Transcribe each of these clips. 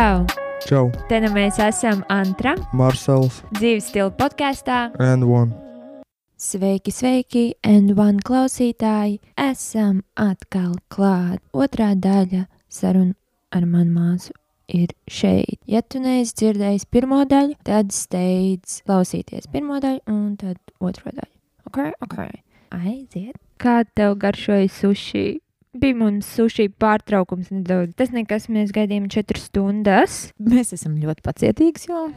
Čau! Čau, Te nu mēs esam Antra, Marsels dzīves stila podkāstā. and One. Sveiki, sveiki, and one klausītāji! Esam atkal klāt. Otrā daļa saruna ar manu māsu ir šeit. Ja tu neesi dzirdējis pirmo daļu, tad steidz klausīties pirmo daļu un tad otro daļu. Ok, ok. Aiziet. Kā tev garšoja sushi? Bija mums sushi pārtraukums nedaudz. Tas nekas, mēs gaidījām četras stundas. Mēs esam ļoti pacietīgi, jo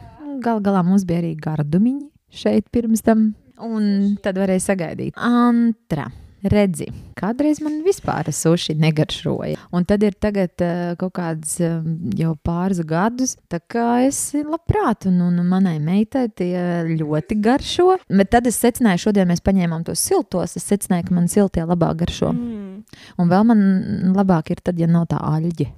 gal galā mums bija arī gardumiņi šeit pirms tam. Un tad varēja sagaidīt. Antra. Redzi, kādreiz man vispār suši negaršoja. Un tad ir tagad uh, kaut kāds uh, jau pāris gadus, tā kā es labprāt, un, un manai meitai tie ļoti garšo. Bet tad es secināju, šodien mēs paņēmām tos siltos, es secināju, ka man siltie labāk garšo. Mm. Un vēl man labāk ir tad, ja nav tā aļģi.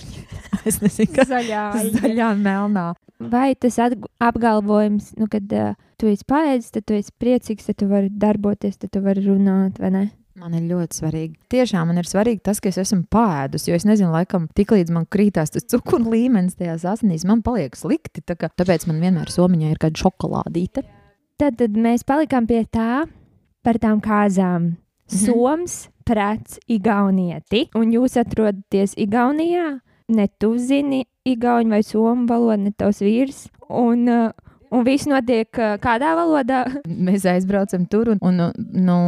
es nezinu, kas Zaļā. zaļā, melnā. Vai tas apgalvojums, nu, kad uh, tu esi paēdis, tad tu esi priecīgs, tad tu vari darboties, tad tu vari runāt, vai ne? Man ir ļoti svarīgi. Tiešām man ir svarīgi tas, ka es esmu pāēdus, jo es nezinu, laikam, tiklīdz man krītās tas cukuru līmenis tajās asinīs, man paliek slikti. tā kā- Tāpēc man vienmēr somiņā ir kāda šokolādīte. Tad, tad mēs palikām pie tā par tām kāzām. Soms, prāts, igaunieti. Un jūs atrodaties Igaunijā, ne tu zini igauņu vai somu valodu, ne tavs vīrs. Un, uh, un viss notiek kādā valodā? Mēs aizbraucam tur un, un nu,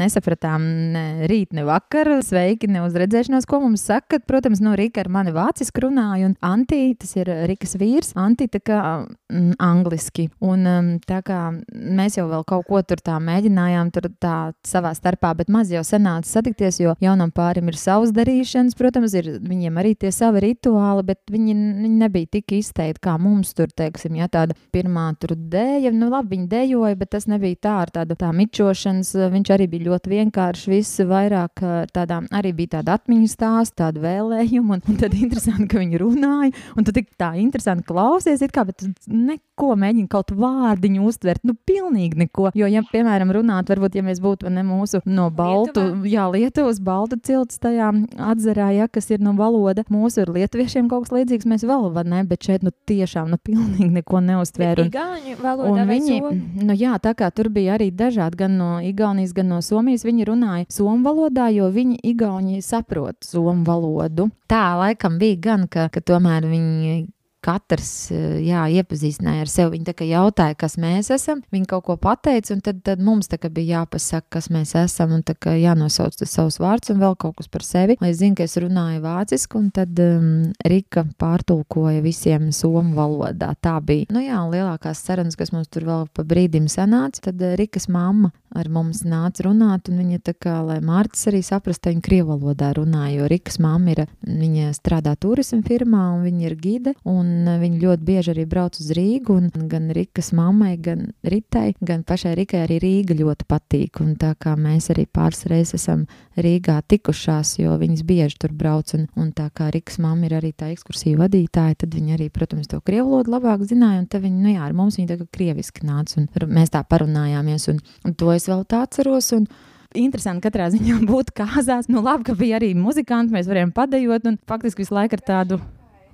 nesapratām ne rīt, ne vakar. Sveiki, ne uz redzēšanos, ko mums saka. Protams, no Rīka ar mani vāciski runāja, un Antī, tas ir Rikas vīrs, Antī tā kā mm, angliski. Un tā kā mēs jau vēl kaut ko tur tā mēģinājām, tur tā savā starpā, bet maz jau sanāca satikties, jo jaunam pārim ir savas darīšanas, protams, ir viņiem arī tie savi rituāli, bet viņi, viņi nebija tik izteikti kā mums tur, teiksim, ja tāda pirmā tur dēja, nu labi, viņi dejoja, bet tas nebija tā ar tādu tā mičošanas, viņš arī bija ļoti vienkārši, viss vairāk ar tādām, arī bija tāda atmiņu stāsts, tāda vēlējuma, un, un tad interesanti, ka viņi runāja, un tad tā interesanti klausies, it kā, bet tu neko mēģini kaut vārdiņu uztvert, nu pilnīgi neko, jo, ja, piemēram, runāt, varbūt, ja mēs būtu ne mūsu no Baltu, Lietuvā? jā, Lietuvas Baltu cilts tajā atzarā, ja, kas ir no valoda, mūsu ir lietuviešiem kaut kas līdzīgs, mēs vēl var ne, bet šeit, nu tiešām, nu pilnīgi neko neuztvēru. Un, vai viņi, nu jā, tā kā tur bija arī dažādi, gan no Igaunijas, gan no Somijas, viņi runāja somu valodā, jo viņi Igauni saprot somu valodu. Tā laikam bija gan, ka, ka tomēr viņi. Katrs eh, jā, iepazīstināja ar sevi. Viņi jautāja, kas mēs esam. Viņi kaut ko pateica, un tad, tad mums bija jāpasaka, kas mēs esam, un jānosauc tas savs vārds un vēl kaut kas par sevi. Lai zinu, ka es runāju vāciski, un tad um, Rika pārtulkoja visiem somu valodā. Tā bija. Nu jā, lielākās sarunas, kas mums tur vēl pa brīdim sanāca, tad eh, Rikas mamma ar mums nāca runāt, un viņa tā kā, lai Mārcis arī saprastu, viņa krievu valodā runāja, jo Rikas mamma ir, viņa strādā turismu firmā, un viņa ir gide, un viņa ļoti bieži arī brauc uz Rīgu, un gan Rikas mammai, gan Ritai, gan pašai Rikai arī Rīga ļoti patīk, un tā kā mēs arī pāris reizes esam Rīgā tikušās, jo viņas bieži tur brauc, un, un tā kā Rikas mamma ir arī tā ekskursija vadītāja, tad viņa arī, protams, to krievu valodu labāk zināja, un tad viņa, nu jā, ar mums viņa tā kā krieviski nāca, un mēs tā parunājāmies, un, un to es vēl tā atceros, un Interesanti, katrā ziņā būt kāzās. Nu, labi, ka bija arī muzikanti, mēs varējām padejot, un faktiski visu laiku ar tādu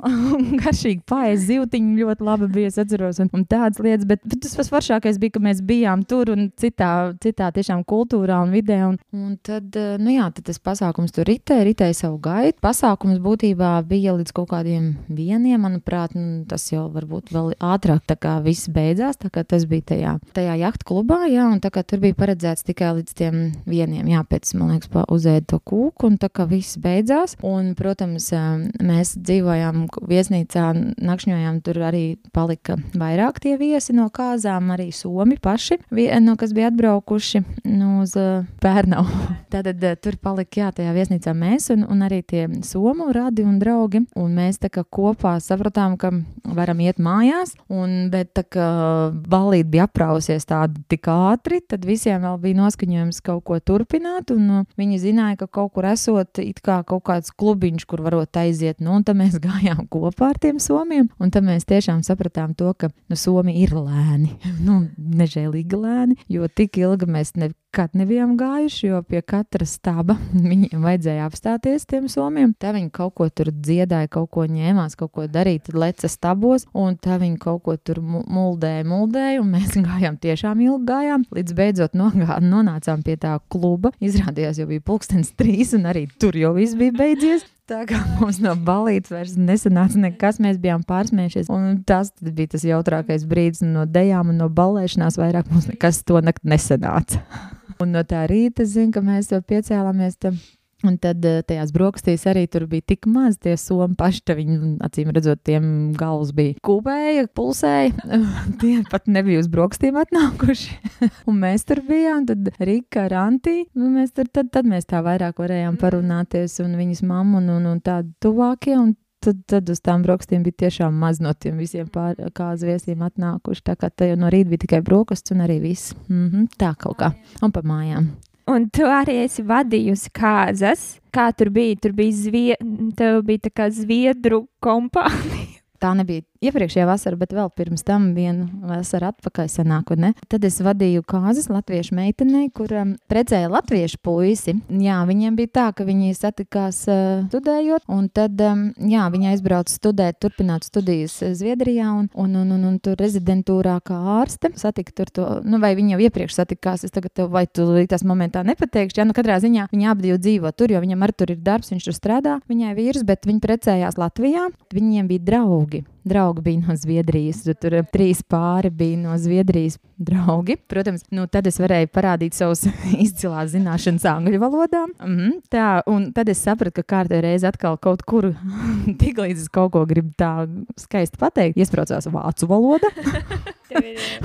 garšīgu paēzi zīltiņu ļoti labi bija, es atceros, un, un tādas lietas, bet, bet tas pats foršākais bija, ka mēs bijām tur un citā, citā tiešām kultūrā un vidē, un, un tad, eh, nu jā, tad tas pasākums tur ritēja, ritēja savu gaitu. Pasākums būtībā bija līdz kaut kādiem vieniem, manuprāt, nu, tas jau varbūt vēl ātrāk tā kā viss beidzās, tā kā tas bija tajā, tajā jahtu klubā, jā, un tā kā tur bija paredzēts tikai līdz tiem vieniem, jā, pēc, man liekas, pa uzēd to kūku, un tā kā viss beidzās, un, protams, eh, mēs dzīvojām viesnīcā, nakšņojām, tur arī palika vairāk tie viesi no kāzām, arī somi paši, no kas bija atbraukuši nu, uz uh, Pērnavu. Tātad uh, tur palika, jā, tajā viesnīcā mēs un, un arī tie somu radi un draugi, un mēs tā kā kopā sapratām, ka varam iet mājās, un, bet tā kā balīt bija aprausies tādi tik ātri, tad visiem vēl bija noskaņojums kaut ko turpināt, un uh, viņi zināja, ka kaut kur esot it kā kaut kāds klubiņš, kur varot aiziet, nu, un tad mēs gājām bijām kopā ar tiem somiem. Tad mēs tiešām sapratām to, ka nu, somi ir lēni, nu, nežēlīgi lēni, jo tik ilgi mēs nekad nebijām gājuši, jo pie katra staba viņiem vajadzēja apstāties tiem somiem. Tā viņi kaut ko tur dziedāja, kaut ko ņēmās, kaut ko darīt, leca stabos, un tā viņi kaut ko tur muldēja, muldēja, un mēs gājām tiešām ilgi gājām, līdz beidzot nogā, nonācām pie tā kluba. Izrādījās, jau bija pulkstens trīs, un arī tur jau viss bija beidzies. Tā kā mums no balīdzes vairs nesanāca nekas, mēs bijām pārsmējušies. Un tas bija tas jautrākais brīdis, no dejām un no balēšanās vairāk mums nekas to nakti nesanāca. un no tā rīta, zinu, ka mēs to piecēlāmies. Tam Un tad eh, tajās brokastīs arī tur bija tik maz tie somi paši. Viņi, acīm redzot, tiem galvas bija kūpēja, pulsēja. tie pat nebija uz brokastīm atnākuši. un mēs tur bijām, tad Rika, Rantī. Mēs tur, tad, tad mēs tā vairāk varējām mm. parunāties, un viņas mamma un, un, un tādi tuvākie. Un tad, tad uz tām brokastīm bija tiešām maz no tiem visiem kāzu viesiem atnākuši. Tā kā tā jau no rīta bija tikai brokastis un arī viss. Mm -hmm, tā kaut kā. Un pa mājām. Un tu arī esi vadījusi kāzas. Kā tur bija? Tur bija, zvie... Tev bija tā kā zviedru kompānija. Tā nebija iepriekšējā vasarā, bet vēl pirms tam vienu vasaru atpakaļ senāku, ne? Tad es vadīju kāzas latviešu meitenei, kur um, precēja latviešu puisi. Jā, viņiem bija tā, ka viņi satikās uh, studējot, un tad, um, jā, viņa aizbrauca studēt, turpināt studijas Zviedrijā, un, un, un, un, un tur rezidentūrā kā ārste satika tur to, nu, vai viņa jau iepriekš satikās, es tagad tev, vai tu tas momentā nepateikšu, jā, nu, katrā ziņā viņa abi divi dzīvo tur, jo viņam ar tur ir darbs, viņš tur strādā, viņai vīrs, bet viņi precējās Latvijā, viņiem bija draugi draugi bija no Zviedrijas. Tur, tur trīs pāri bija no Zviedrijas draugi. Protams, nu, tad es varēju parādīt savus izcilās zināšanas angļu valodā. Mm -hmm, tā, un tad es sapratu, ka kārtē reize atkal kaut kur, tik līdz es kaut ko gribu tā skaisti pateikt, iesprācās vācu valoda.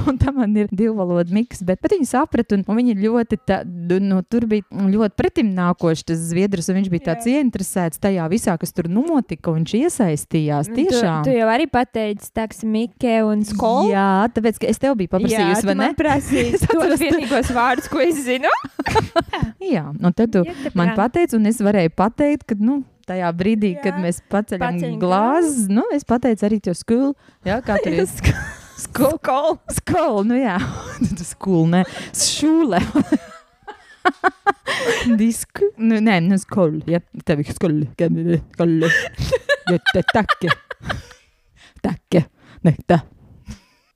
un tam man ir divu valodu miks, bet, bet viņi saprata, un, un viņi ļoti, tā, nu, tur bija ļoti pretimnākoši tas zviedrs, un viņš bija tāds Jā. ieinteresēts tajā visā, kas tur notika, un viņš iesaistījās tiešām. Tu, tu jau arī pateici, taks Mikē un skolu. Jā, tāpēc, ka es tev biju paprasījusi, vai ne? prasījis tos vienīgos vārdus, ko es zinu. Jā, un tad tu ja, man pateici, un es varēju pateikt, ka, nu, tajā brīdī, jā. kad mēs paceļam glāzi, nu, es pateicu arī to skolu, jā, kā tur ir. Skolu. Skolu, nu jā. Skolu, ne. Šūle. Disku. Nu, nē, nu skolu. Ja, tev ir skolu. Skolu. Ja, te takke. Takke. Ne, tā.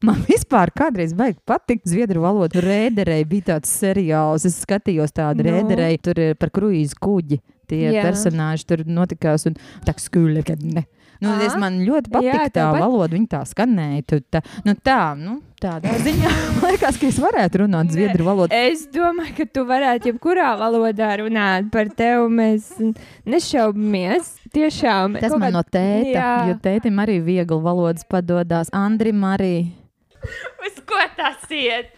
Man vispār kādreiz vajag patikt zviedru valodu. Rēderei bija tāds seriāls, es skatījos tādu no. Nu. rēderei, tur par kruīzu kuģi. Tie Jā. personāļi tur notikās un tā skūle, kad ne. Nu, es man ļoti patīk jā, tā pat... valoda, viņa tā skanēja. Tu, tā, nu, tā, nu, tādā ziņā liekas, ka es varētu runāt zviedru valodu. Es domāju, ka tu varētu jebkurā valodā runāt par tevi. Mēs nešaubamies. Tiešām. Tas man no tēta, jā. jo tētim arī viegli valodas padodas. Andrim arī. Uz ko tas iet?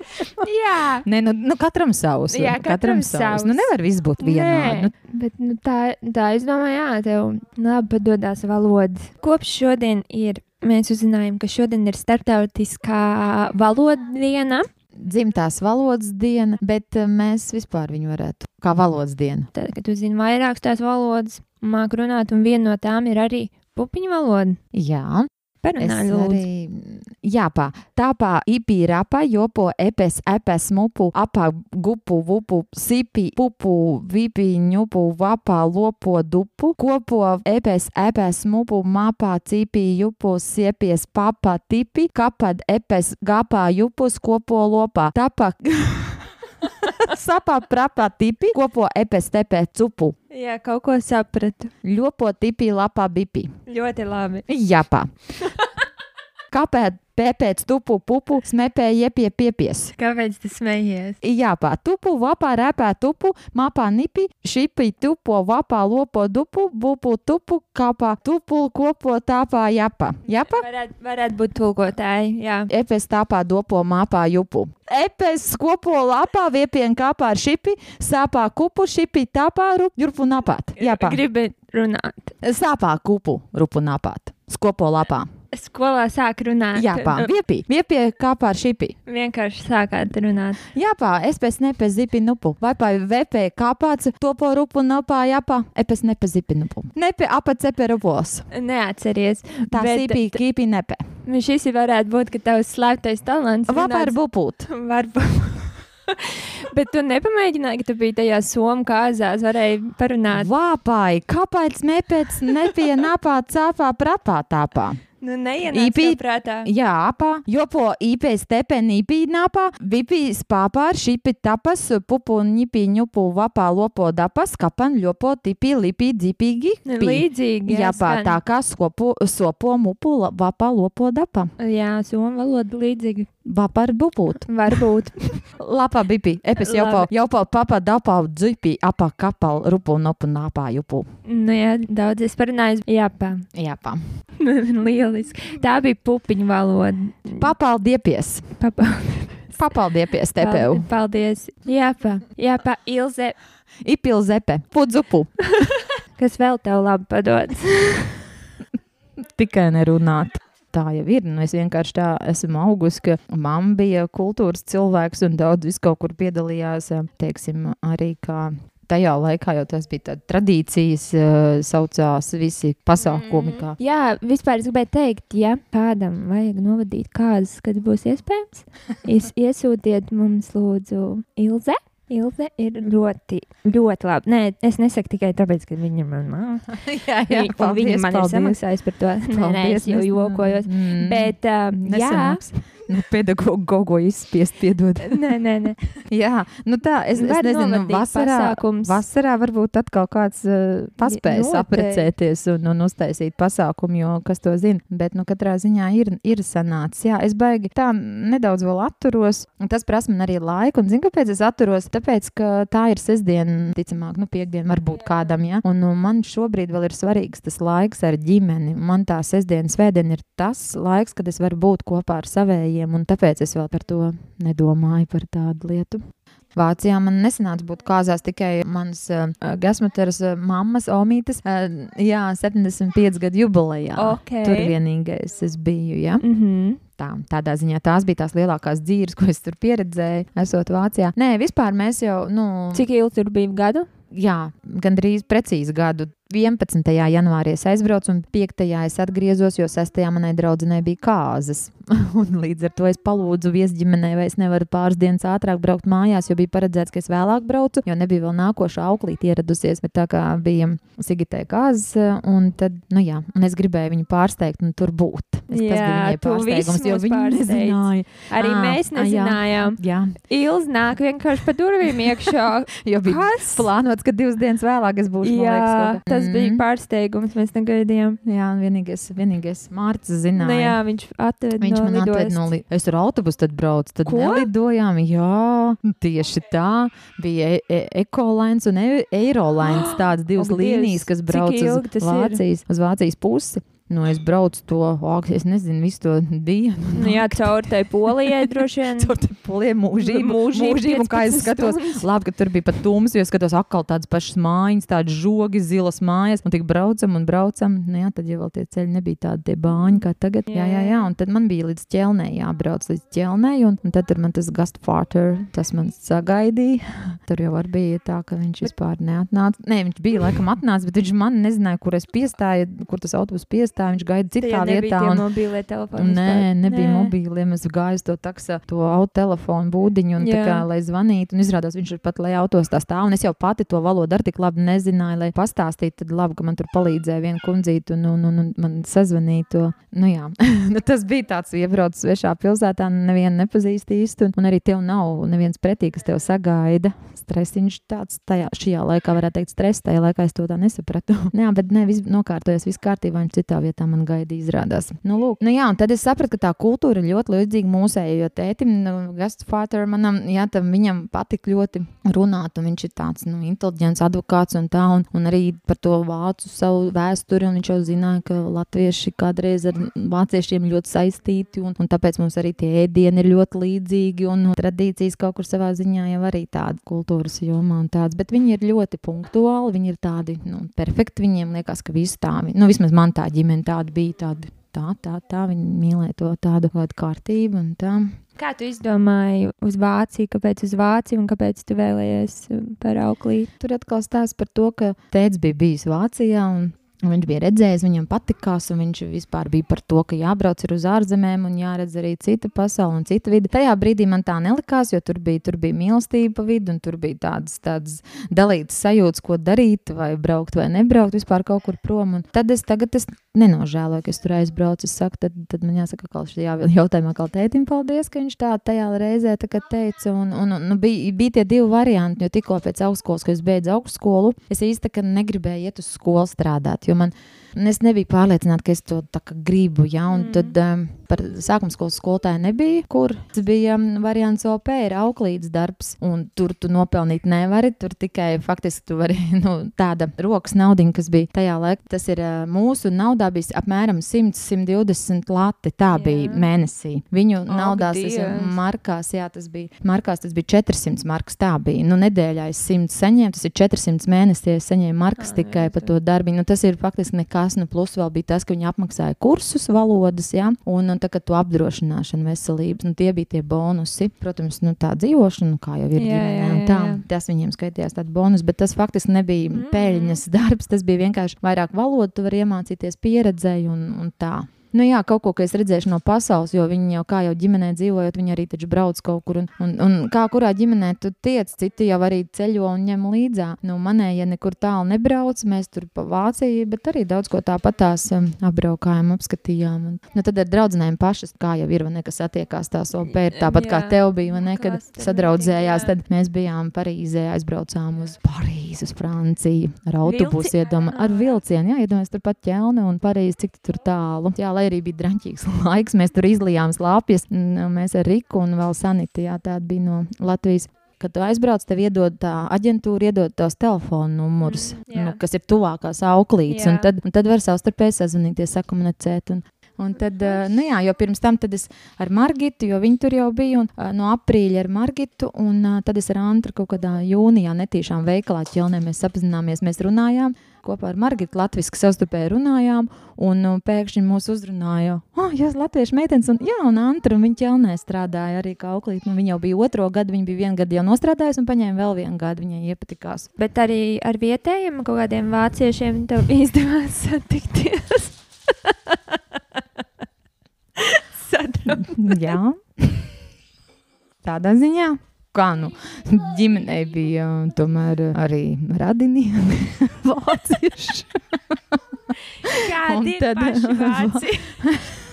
Jā, Nē, nu, nu katram savs. Jā, katram, katram savs. Nu, nevar viss būt vienādi. Nu. Bet nu, tā, tā, es domāju, jā, tev labi padodas valoda. Kopš šodien ir, mēs uzzinājām, ka šodien ir starptautiskā valoda diena. Dzimtās valodas diena, bet eh, mēs vispār viņu varētu kā valodas dienu. Tad, kad tu zini vairākas tās valodas, māk runāt, un viena no tām ir arī pupiņu valoda. Jā, Parunā, arī, jāpā, tāpā ipīrapa, jopo epes, epes, mupu, apā, gupu, vupu, sipi, pupu, vipi, ņupu, vapā, lopo, dupu, kopo, epes, epes, mupu, mapā, cipi, jupu, siepies, papa, tipi, kapad, epes, gapā, jupus, kopo, lopā, tapa. Sapā, prapā, tipi, kopo, epes, tepē, cupu. Jā, kaut ko sapratu. Ļopo, tipi, lapā, bipi. Ļoti labi. Jāpā. Kāpēc pēpēc tupu pupu smepē iepie piepies. Kāpēc tu smejies? Jāpā tupu, vapā rēpē tupu, mapā nipi, šipi tupo, vapā lopo dupu, bupu tupu, kāpā tupu, kopo tāpā japa. Japa? Varētu, varētu būt tulkotāji, jā. Epes tāpā dopo mapā jupu. Epes kopo lapā, viepien kāpā ar šipi, sāpā kupu, šipi tāpā, rupu napāt. Jāpā. Gribi runāt. Sāpā kupu, rupu napāt. Skopo lapā. Skolā sāk runāt. Jā, pā, Nu, viepī, viepī kā pār šipī. Vienkārši sākāt runāt. Jā, pā, es pēc nepe zipi nupu. Vai pā vepē kāpāts topo rupu nopā, jā, pā, epes nepe zipi nupu. Nepe apa cepe rupos. Neatceries. Tā sīpī kīpī nepe. Šis varētu būt, ka tavs slēptais talants. Vai pār runāt- bupūt. Varbūt. Bet tu nepamēģināji, ka tu biji tajā somu kāzās, varēji parunāt. Vāpai, kāpēc nepēc nepie napā cāpā prapā tāpā? Nu, neienāc Īpī- tev prātā. Jā, apā, jopo īpē stepenī pīnāpā, vipī spāpā ar šipi tapas, pupu ņipī ņupu vapā lopo dapas, kapan ļopo tipī lipī dzipīgi. Nu. Līdzīgi. Jā, pā, tā kā sopo, sopo mupu vapā lopo dapa. Jā, somu valoda līdzīga. Ar bupūt. Varbūt. Lapā bipī, epes jopo, jopo papa dapā dzipī, apā kapal rupu nopu nāpā jupu. Nu, jā, daudz es parunāju. Jā, pā. Jā, pā. Lieliski. Tā bija pupiņu valoda. Papaldiepies. Papa. Papaldiepies tepev. Paldies. Jā, pā. Jā, pā. Ilze. Ipil zepe. Pudzupu. Kas vēl tev labi padod? tikai nerunāt. Tā jau ir. Nu, es vienkārši tā esmu augusi, ka mamma bija kultūras cilvēks un daudz vis kaut kur piedalījās. Teiksim, arī kā tajā laikā jau tas bija tāds tradīcijas, eh, saucās visi pasākumi. Kā. Jā, vispār es gribēju teikt, ja kādam vajag novadīt kādas, kad būs iespējams, es iesūtiet mums lūdzu Ilze. Ilze ir ļoti, ļoti labi. Nē, es nesaku tikai tāpēc, ka viņa ir mana māte. jā, Viņa- un Viņa man ir samaksājusi par to. Nē, nē, es jau jokojos. Mm, Bet, uh, jā. Nu, pedagogu gogo izspiest, piedod. nē, nē, nē. Jā, nu tā, es, es nezinu, novadīt vasarā, pasākums. vasarā varbūt atkal kāds uh, paspējas noteikti. aprecēties un, un uztaisīt pasākumu, jo kas to zina. Bet, nu, katrā ziņā ir, ir sanācis. Jā, es baigi tā nedaudz vēl atturos, tas prasa man arī laiku. Un zinu, kāpēc es atturos? Tāpēc, ka tā ir sestdiena, ticamāk, nu, piekdiena varbūt kādam, ja. Un nu, man šobrīd vēl ir svarīgs tas laiks ar ģimeni. Man tā sestdiena, svētdiena ir tas laiks, kad es varu būt kopā ar savējiem, un tāpēc es vēl par to nedomāju par tādu lietu. Vācijā man nesanāca būt kāzās tikai manas uh, gasmatēras uh, mammas, omītes, uh, jā, 75 gadu jubilejā. Ok. Tur vienīgais es biju, ja. Mm -hmm. Tā, tādā ziņā tās bija tās lielākās dzīves, ko es tur pieredzēju, esot Vācijā. Nē, vispār mēs jau, nu, Cik ilgi tur bija gadu? jā, gandrīz precīzi gadu. 11. janvārī es aizbraucu, un 5. es atgriezos, jo 6. manai draudzenei bija kāzas. līdz ar to es palūdzu viesģimenei, vai es nevaru pāris dienas ātrāk braukt mājās, jo bija paredzēts, ka es vēlāk braucu, jo nebija vēl nākošā auklīte ieradusies. Bet tā kā bija Sigitē kāzas, un tad, nu jā, un es gribēju viņu pārsteigt un tur būt. Es, tas bija Jā, viņai tu pārsteigums, jo viņi pārsteidz. nezināja. Arī Ā, mēs ā, jā. nezinājām. Jā, Ilz nāk vienkārši pa durvīm iekšā. jo bija Kas? plānots, ka divas dienas vēlāk es būšu. Jā, liekas, kaut kā- tas bija Mhm. pārsteigums. Mēs negaidījām. Jā, un vienīgais, vienīgais Mārcis zināja. Nu, jā, viņš atveda Viņš no man atveda no li... Es ar autobusu tad braucu, tad Ko? nelidojām. Jā, tieši tā. Bija e e Ekolines un e Eirolines tādas divas Dievs, līnijas, kas brauc uz tas? Vācijas, uz Vācijas pusi. Nu, es braucu to, ak, es nezinu, visu to dienu. Nu, jā, caur tai polijai droši vien. Tur tur poliem mūžību, Mūžību, mūžību, kā es 15 skatos, stundas. labi, ka tur bija pat tums, jo es skatos atkal tādas pašas mājas, tādas žogi, zilas mājas, un tik braucam un braucam. Nu, jā, tad jau vēl tie ceļi nebija tādi bāņi kā tagad. Jā, jā, jā, un tad man bija līdz ķelnei jābrauc līdz ķelnei, un, un tad tur man tas gastfarter, tas man sagaidīja. Tur jau var bija tā, ka viņš vispār neatnāca. Nē, viņš bija laikam atnācis, bet viņš man nezināja, kur es piestāju, kur tas autobus piestāja. Viņš gaida citā Tajā vietā. Un, mobīlie telefoni. Nē, nebija mobīliem. Es gāju uz to taksa, to autotelefonu būdiņu, un kā, lai zvanītu. Un izrādās, viņš ir pat, lai autos tā stāv. Un es jau pati to valodu ar tik labi nezināju, lai pastāstītu. Tad labi, ka man tur palīdzēja viena kundzīte un, un, un, un man sazvanīja to. Nu, nu, tas bija tāds iebraucis svešā pilsētā, nevienu nepazīst īsti. Un, un arī tev nav neviens pretī, kas tev sagaida. Stresiņš tāds tajā, šajā laikā, varētu teikt, stress. Tajā laikā es to tā nesapratu. Jā, bet ne, viss nokārtojas, viss kārtībā. Viņš citā vietā man gaidīja, izrādās. Nu, lūk, nu, jā, un tad es sapratu, ka tā kultūra ir ļoti līdzīga mūsējai. Jo tētim, nu, Gastfāter, manam, jā, tam viņam patīk ļoti runāt, un viņš ir tāds nu, inteliģents advokāts un tā, un, un arī par to vācu savu vēsturi. un Viņš jau zināja, ka latvieši kādreiz ar vāciešiem ļoti saistīti, un, un tāpēc mums arī tie ēdieni ir ļoti līdzīgi, un tradīcijas kaut kur savā ziņā jau arī tāda kultūras jomā un tāds. Bet viņi ir ļoti punktuāli, viņi ir tādi nu, perfekti. Viņiem liekas, ka viss tā, nu, vismaz man tā ģimene tāda bija. Tādi, tā, tā, tā. Viņi mīlēja to tādu kārtību un tā. Kā tu izdomāji uz Vāciju, kāpēc uz Vāciju un kāpēc tu vēlējies par auklīti? Tur atkal stāsta par to, ka tēvs bija bijis Vācijā un Viņš bija redzējis, viņam patikās, un viņš vispār bija par to, ka jābrauc uz ārzemēm un jāredz arī cita pasaule un cita vide. Tajā brīdī man tā nelikās, jo tur bija, tur bija mīlestība pa vidu, un tur bija tādas, tādas dalītas sajūtas, ko darīt, vai braukt vai nebraukt vispār kaut kur prom. Un tad es tagad es nenožēloju, ka es tur aizbraucu. Es saku, tad, tad man jāsaka, ka šajā jautājumā kā tētim paldies, ka viņš tā tajā reizē tā teica. Un, un, un, nu, bija, bija tie divi varianti, jo tikko pēc augstskolas, kad es beidzu augstskolu, es īsti negribēju iet uz skolu strādāt jo man es nebiju pārliecināta, ka es to gribu. Ja? Un mm. tad um, par sākuma skolas skolotāju nebija, kur tas bija um, variants OP, ir auklītes darbs, un tur tu nopelnīt nevari. Tur tikai faktiski tu vari nu, tāda rokas naudiņa, kas bija tajā laikā. Tas ir uh, mūsu naudā bija apmēram 100-120 lati. Tā jā. bija mēnesī. Viņu oh, naudās, tas ir markās, jā, tas bija markās, tas bija 400 markas. Tā bija. Nu, nedēļā es 100 saņēmu, tas ir 400 mēnesī, es saņēmu markas ah, tikai jā, par to darbu. Nu, tas ir faktiski nekas, nu, plus vēl bija tas, ka viņi apmaksāja kursus valodas, ja, un, un tā, to apdrošināšanu veselības, nu, tie bija tie bonusi. Protams, nu, tā dzīvošana, nu, kā jau ir jā, ģimenē, jā, jā, tā, tas viņiem skaitījās tāds bonus, bet tas faktiski nebija mm. peļņas darbs, tas bija vienkārši vairāk valodu, tu vari iemācīties pieredzēji un, un tā. Nu, jā, kaut ko, ko es redzēšu no pasaules, jo viņi jau kā jau ģimenē dzīvojot, viņi arī taču brauc kaut kur. Un, un, un kā kurā ģimenē tu tiec, citi jau arī ceļo un ņem līdzi. Nu, manējie ja nekur tālu nebrauc, mēs tur pa Vāciju, bet arī daudz ko tāpat tās um, apbraukājām, apskatījām. Un, nu, tad ar draudzenēm pašas, kā jau ir, ne, kas attiekās tās opēri, tāpat jā, kā tev bija, ne, kad sadraudzējās, tad mēs bijām Parīzē, aizbraucām uz Parīzi, uz Franciju ar autobusu, iedomā, ar vilcienu, jā, iedomājies turpat ķelni un Parīzi, cik tur tālu. Jā, lai arī bija draņķīgs laiks, mēs tur izlijām slāpjas. Mēs ar Riku un vēl Sanitu, jā, tāda bija no Latvijas. Kad tu aizbrauc, tev iedod tā aģentūra, iedod tos telefonu numurus, mm, nu, kas ir tuvākās auklītes. Un tad, un tad var savstarpēji sazvanīties, sakomunicēt. Un, Un tad, nu jā, jo pirms tam es ar Margitu, jo viņi tur jau bija, un no aprīļa ar Margitu, un tad es ar Antru kaut kādā jūnijā netīšām veikalā ķelnē mēs apzināmies, mēs runājām kopā ar Margitu Latvijas savstarpēji runājām, un nu, pēkšņi mūs uzrunāja, oh, jā, latviešu meitenes, un, jā, un Antra, un viņa ķelnē strādāja arī kā auklīt, nu, viņa jau bija otro gadu, viņa bija vienu gadu jau nostrādājusi, un paņēma vēl vienu gadu, viņai iepatikās. Bet arī ar vietējiem kaut kādiem vāciešiem tev izdevās satikties. Jā, tādā ziņā kā nu, ģimenei bija tomēr arī radinieki vācieši. Kādi ir paši vāci?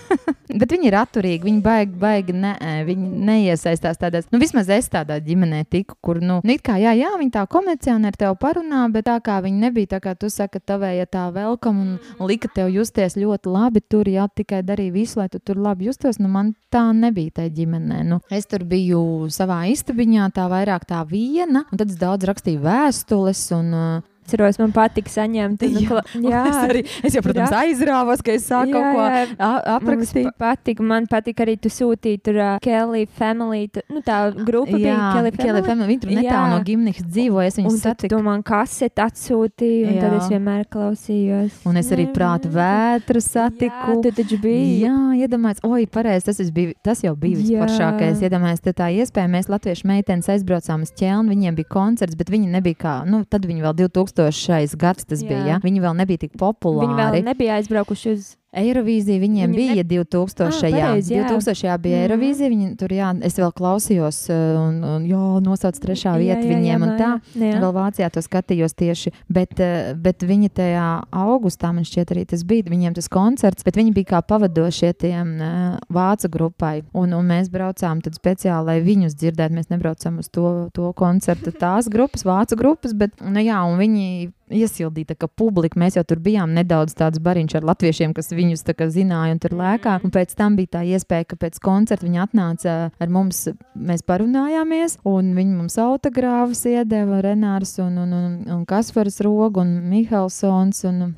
Bet viņi ir atturīgi, viņi baigi, baigi ne, viņi neiesaistās tādās, nu, vismaz es tādā ģimenē tiku, kur, nu, nu kā, jā, jā, viņi tā komerciāli ar tevi parunā, bet tā kā viņi nebija, tā kā tu saki, tavēja tā velkam un, un lika tev justies ļoti labi tur, jā, tikai darīja visu, lai tu tur labi justos, nu, man tā nebija tajā ģimenē, nu, es tur biju savā istabiņā, tā vairāk tā viena, un tad es daudz rakstīju vēstules un, uh, Atceros, man patīk saņemt. Nu, jā, jā, es, arī, es jau, protams, jā. aizrāvos, ka es sāku jā, kaut ko aprakstīt. Man patīk, man patīk arī tu sūtīji tur uh, Kelly Family, tu, nu tā grupa jā, bija Kelly Family. Kelly Family. Viņi tur netālu no gimnikas dzīvoja, es viņus satiku. Tu man kaseti atsūtīji, un jā. tad es vienmēr klausījos. Un es arī prātu vētru satiku. Jā, tu taču biji. Jā, iedomājies, oi, pareizi, tas, bija, tas jau bija visparšākais. Iedomājies, tā iespēja, mēs latviešu meitenes aizbraucām uz ķelnu, viņiem bija koncerts, bet viņi nebija kā, nu, tad viņi vēl 2000 2000. gads tas Jā. bija. Ja? Viņi vēl nebija tik populāri. Viņi vēl nebija aizbraukuši uz Eirovīzija viņiem viņi bija ne... 2000. Ah, pareiz, jā. 2000. bija mm. Eirovīzija, viņi tur, jā, es vēl klausījos, uh, un, un jā, nosauc trešā vieta jā, jā, viņiem, jā, un tā. Jā. Vēl Vācijā to skatījos tieši, bet, uh, bet viņi tajā augustā, man šķiet arī tas bija, viņiem tas koncerts, bet viņi bija kā pavadošie tiem uh, vācu grupai, un, un mēs braucām tad speciāli, lai viņus dzirdētu, mēs nebraucām uz to, to koncertu tās grupas, vācu grupas, bet, nu jā, un viņi iesildīta, ka publika, mēs jau tur bijām nedaudz tāds bariņš ar latviešiem, kas viņus zināja un tur lēkā. Un pēc tam bija tā iespēja, ka pēc koncerta viņi atnāca ar mums, mēs parunājāmies, un viņi mums autogrāfus iedeva Renārs un, un, un, un Kaspars Rogu un Mihelsons. Un,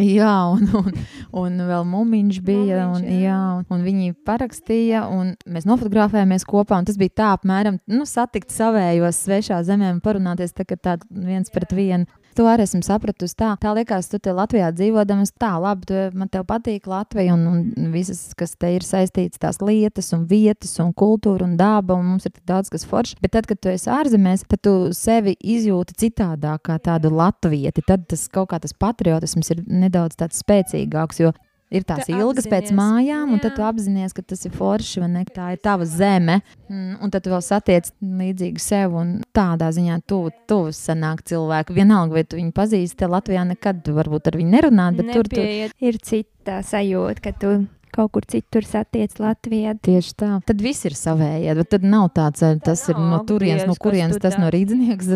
Jā, un, un, un vēl mūmiņš bija. Mumiņš, un, jā, un, un viņi parakstīja, un mēs nofotografējāmies kopā. Tas bija tā, apmēram, nu, satikt savējos svešā zemē un parunāties tā, tā viens pret vienu. To arī esmu sapratusi. Tā, tā liekas, tu te Latvijā dzīvodams, tā labi, tu, man te patīk Latvija un, un visas, kas te ir saistītas, tās lietas un vietas un kultūra un daba, un mums ir tik daudz kas foršs. Bet tad, kad tu esi ārzemēs, tad tu sevi izjūti citādāk kā tādu latvieti. Tad tas kaut kā tas patriotisms ir nedaudz spēcīgāks, jo ir tās Tu ilgas pēc apzinies, mājām, un tad jā. tu apzinājies, ka tas ir forši, vai ne? Tā ir tava zeme, mm, un tad tu vēl satiec līdzīgi sev, un tādā ziņā tu, tu sanāk cilvēku. Vienalga, vai tu viņu pazīsti, te Latvijā nekad varbūt ar viņu nerunāt, bet tur tu Nepieiet. ir cita sajūta, ka tu kaut kur citur satiec Latvijā. Tieši tā. Tad viss ir savējie. bet Tad nav tāds, tas ir no nav turienes, no kurienes tas no rīznieks,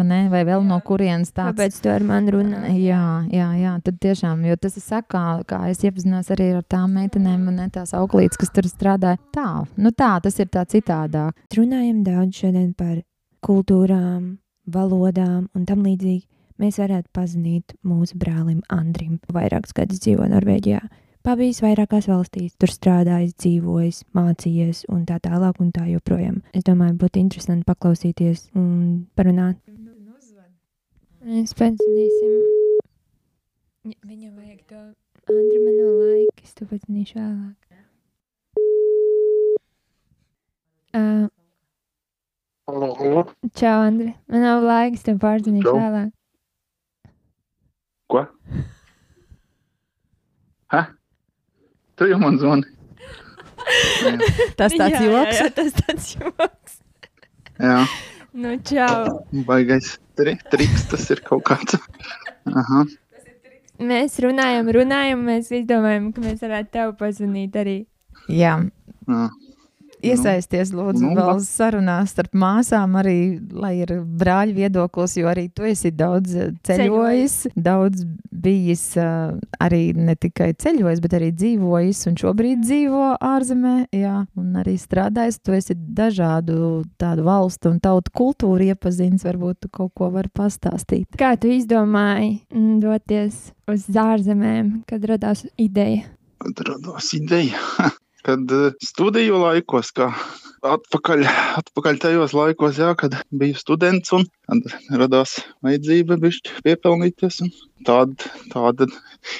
vai? Vai vēl no kurienes tāds. Kāpēc tu ar mani runā? Jā, jā, jā, tad tiešām, jo tas ir sakā, kā es iepazinos arī ar tām meitenēm, un tās auklītes, kas tur strādāja. Tā, nu tā, tas ir tā citādāk. Runājam daudz šodien par kultūrām, valodām un tam līdzīgi. Mēs varētu pazinīt mūsu brālim Andrim. Vairākus gadus dzīvo Norvēģijā. Pabijis vairākās valstīs, tur strādājis, dzīvojis, mācījies un tā tālāk un tā joprojām. Es domāju, būtu interesanti paklausīties un parunāt. Mēs pēcināsim. Viņam vajag to Andri man nav laika, es to pēcināšu vēlāk. Uh, čau, Andri. Man nav laika, es tev Čau. vēlāk. Ko? Hä? Tu jau man zvani. Tas tāds joks. Jā, tas tāds joks. Jā, Nu, čau. baigais tri, triks tas ir kaut kāds. Aha. Mēs runājam, runājam, mēs izdomājam, ka mēs varētu tev pazvanīt arī. Jā. Jā. Iesaisties, lūdzu, nu, vēl sarunās starp māsām, arī lai ir brāļa viedoklis, jo arī tu esi daudz eh, ceļojis, daudz bijis eh, arī ne tikai ceļojis, bet arī dzīvojis un šobrīd dzīvo ārzemē, jā, un arī strādājis. Tu esi dažādu tādu valstu un tautu kultūru iepazinis, varbūt tu kaut ko vari pastāstīt. Kā tu izdomāji mm, doties uz ārzemēm, kad radās ideja? Kad radās ideja. Kad eh, studiju laikos, kā atpakaļ, atpakaļ tajos laikos, jā, kad biju students un radās vajadzība piepelnīties. un Tāda, tāda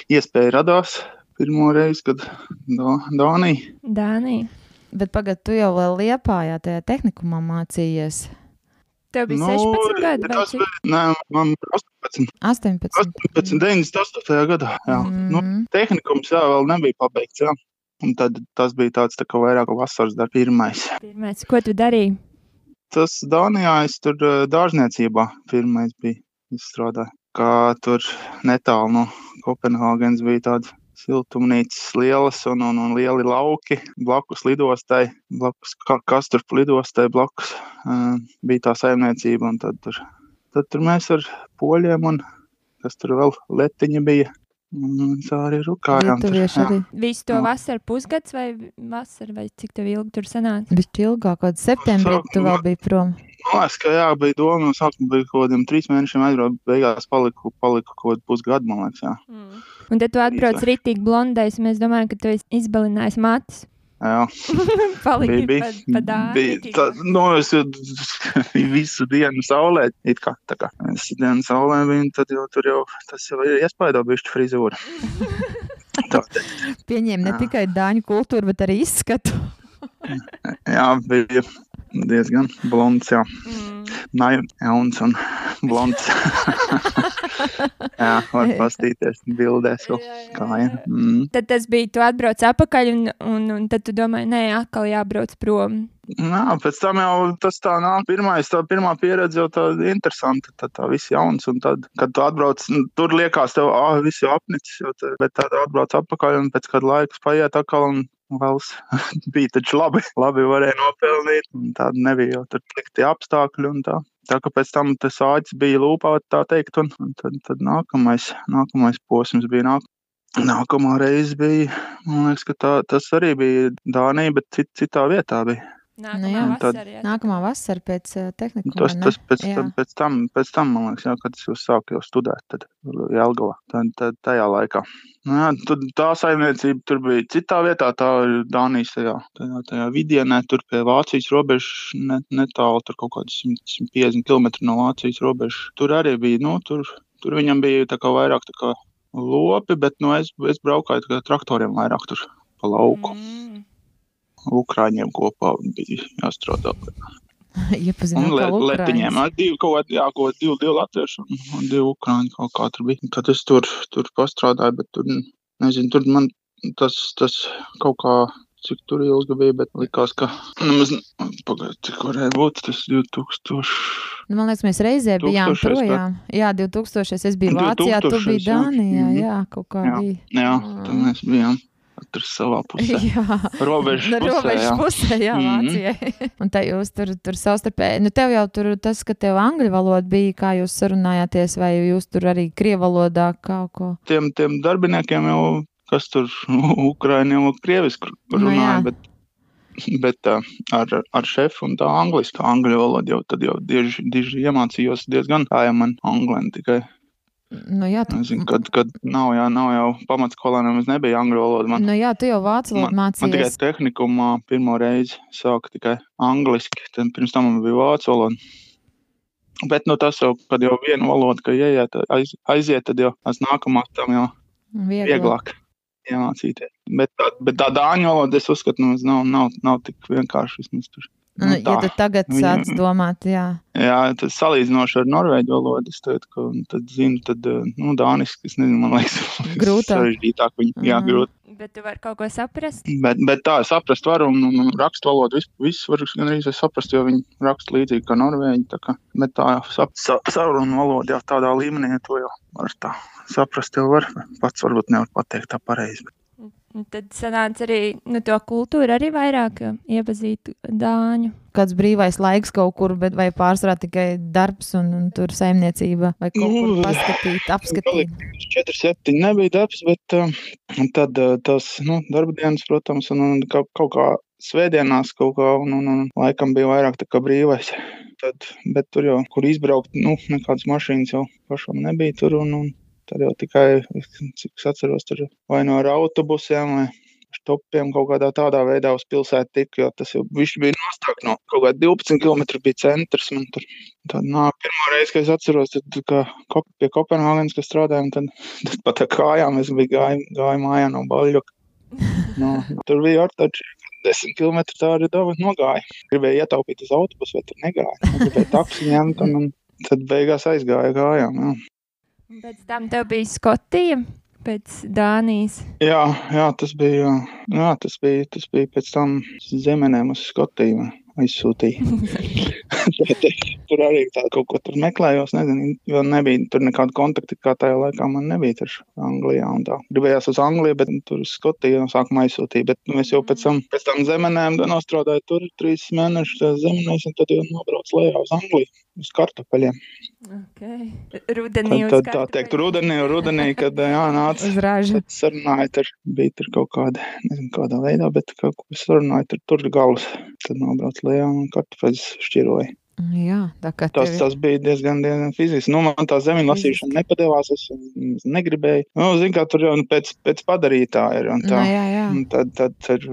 iespēja radās pirmo reizi, kad Dā, Dānija. Dānija. Bet pagaidi, tu jau vēl liepājā tajā tehnikumā mācījies. Tev bija nu, 16 gadi. tas bija, nē, man 18, 18. 18, 98. gadā. Jā. Mm. Nu, Mm. tehnikums jā, vēl nebija pabeigts. Jā. Un tad tas bija tāds tā kā vairāk vasaras darbs, pirmais. Pirmais, ko tu darīji? Tas Dānijā, es tur dārzniecībā pirmais bija izstrādājis. Kā tur netālu no Kopenhāgenes bija tāda siltumnīcas lielas un, un, un lieli lauki blakus lidostai, blakus ka, Kasturp lidostai blakus uh, bija tā saimniecība. un Tad tur, tad tur mēs ar poļiem un kas tur vēl letiņa bija. Un tā arī Lietuvieši jā. arī. Visu to Jā. vasaru pusgads vai vasara, vai cik tev ilgi tur sanāca? Bišķi ilgāk, kaut septembrī tu vēl biji prom. Liekas, ka jā, bija doma, no sākuma bija kaut kādiem trīs mēnešiem aizbraukt, beigās paliku, paliku kaut kādu pusgadu, man liekas, jā. Un tad tu atbrauc rītīgi blondais, un es domāju, ka tu esi izbalinājis matus. Jā. Paliki bija, pa, pa bija tā, nu, es jau visu dienu saulē, it kā, tā kā visu dienu saulē biju, tad jau tur jau, tas jau ir iespaido bišķi frizūra. Pieņēma ne tikai dāņu kultūru, bet arī izskatu. Jā, bija diezgan blonds, jā. Mm. Nai, jauns un blonds. jā, var pastīties bildēs kā, jā. Mm. Tad tas bija, tu atbrauc atpakaļ, un, un, un tad tu domāji, nē, atkal jābrauc prom. Jā, pēc tam jau tas tā nāk. Pirmais, tā pirmā pieredze jau tāda interesanta. Tad tā viss jauns. Un tad, kad tu atbrauc, nu, tur liekas, tev, ah, viss jau apnicis. Jau te, bet tad atbrauc atpakaļ un pēc kāda laika paiet atkal. Un, Vēls bija taču labi. Labi varēja nopelnīt. Tāda nebija jau tur slikti apstākļi. un Tā. tā kā pēc tam tas āķis bija lūpā, tā teikt. Un tad, tad nākamais, nākamais posms bija nāk. Nākamā reize bija, man liekas, ka tā, tas arī bija Dānija, bet cit, citā vietā bija. Nākamā jā, nu, tad- vasara, jā. Nākamā vasara pēc uh, tehnikuma. Tas, vai ne? tas pēc, Jā. tam, pēc, tam, pēc tam, man liekas, jā, kad es jau sāku jau studēt, tad Jelgavā, tad, tad tajā laikā. Nu, jā, tad tā saimniecība tur bija citā vietā, tā ir Dānijas tajā, tajā, tajā vidienē, tur pie Vācijas robežas, ne, netālu, tur kaut 100, 150 km no Vācijas robežas. Tur arī bija, nu, tur tur viņam bija tā kā vairāk tā kā lopi, bet nu, es, es braukāju tā kā traktoriem vairāk tur pa lauku. Mm. Ukrāņiem kopā bija jāstrādā. Iepazīstināt le, letiņiem. Ukrainas. Ar divu kaut kādu, jā, kaut divu, divu latviešu un, divu ukrāņu kaut kā tur bija. Tad es tur, tur pastrādāju, bet tur, nezinu, tur man tas, tas kaut kā, cik tur ilgi bija, bet likās, ka, nemaz, pagaid, cik varēja būt, tas 2000. Nu, man liekas, mēs reizē bijām 2000. projām. Jā, 2000. es biju Vācijā, tu 2000, biji jā. Dānijā. Mhm. Jā, kaut kā Jā. bija. Jā, tad mēs bijām tur savā pusē. Jā, Robežas No pusē, robežas jā. pusē, jā, Mhm. Vācijai. Un te jūs tur, tur savstarpēji, nu tev jau tur tas, ka tev angļu valoda bija, kā jūs sarunājāties, vai jūs tur arī krievu valodā kaut ko. Tiem, tiem darbiniekiem jau, kas tur Ukraiņiem un Krieviski Nu, runāja, jā. bet, bet uh, ar, ar šefu un tā angliski, angļu valodu jau tad jau diži, diži iemācījos diezgan kā jau man anglēni tikai. Nu jā, tu, Nezinu, kad, kad nav, jā, nav jau pamatskolā nemaz nebija angļu valoda. Man, nu jā, tu jau vācu valodu man tikai mācījies. tehnikumā pirmo reizi sāka tikai angliski, tad pirms tam man bija vācu valoda. Bet nu, tas jau, kad jau viena valoda, ka ieiet, aiz, aiziet, tad jau tās nākamās tam jau Vieglāk. vieglāk iemācīties. Bet tā, bet tā dāņu valoda, es uzskatu, nu, nav, nav, nav tik vienkārši. vismaz tur. Nu, Nu, ja tā. tu tagad Viņa- sāc domāt, jā. Jā, tas salīdzinoši ar norvēģu valodu. Teiktu, ka tad zinu, tad, eh, nu, dāniski, es nezinu, man liekas, Grūtāk. sarežģītāk. Viņa, jā, Mhm. grūti. Bet tu vari kaut ko saprast. Bet, bet tā, saprast varu, un, un, rakstu valodu visu, visu var gan arī saprast, jo viņi raksta līdzīgi kā norvēģi. Tā kā, bet tā, sap, sa, sarunu valoda jau tādā līmenī, ja to jau var tā saprast, jau var. Pats varbūt nevar pateikt tā pareizi. bet Un Tad sanāca arī nu, to kultūru arī vairāk iepazīt dāņu. Kāds brīvais laiks kaut kur, bet vai pārsvarā tikai darbs un, un tur saimniecība, vai kaut kur paskatīt, apskatīt. 4, 7 nebija darbs, bet uh, tad uh, tas nu, darba dienas, protams, un, un kaut, kaut kā svētdienās kaut kā, un, un, un laikam bija vairāk tā kā brīvais. Tad, bet tur jau, kur izbraukt, nu, nekādas mašīnas jau pašam nebija tur, un, un tad jau tikai, cik es atceros, tur vai no ar autobusiem vai stopiem kaut kādā tādā veidā uz pilsētu tik, jo tas jau viņš bija nostāk no kaut kā 12 km bija centrs. Man tur tad nāk pirmo reizi, kad es atceros, tad kā kop, pie Kopenhāgenes, kas strādājām, tad, tad pat ar kājām es biju gāju, gāju mājā no Baļļoka. No, tur bija ortači. 10 km tā arī daba nogāja. Gribēju ietaupīt uz autobusu, bet tur negāja. Gribēju taksi ņemt, un, un tad beigās aizgāja gājām. Jā. Un Pēc tam tev bija Skotija, pēc Dānijas. Jā, jā, tas bija, jā, tas bija, tas bija pēc tam zemenēm uz Skotiju aizsūtīja. Tur arī tā kaut ko tur meklējos, nezinu, jo nebija tur nekāda kontakta, kā tajā laikā man nebija tur Anglijā. Gribējās uz Angliju, bet tur uz Skotiju no sākuma aizsūtīja, bet nu, es jau pēc tam, pēc tam zemenēm nostrādāju tur trīs mēnešus zemenēs, un tad jau nobraucu lejā uz Angliju, uz kartupeļiem. Okay. Tad, Rudenī uz tad tā teikt, rudenī, rudenī, kad jā, nāca Uz ražu. Tad sarunāja, tur bija tur kaut kāda, nezinu, kādā veidā, bet kaut ko sarunāja, tur tur galvas. Tad nobrauc lejā un kartupeļus šķiroja. Jā, tā kā Tas, tas bija diezgan, diezgan fiziski. Nu, man tā zemes lasīšana nepadevās, es mm, negribēju. Nu, zin, kā tur jau nu, pēc, pēc padarītāja ir. un Nu, Tā. jā, jā. Tad, tad tur,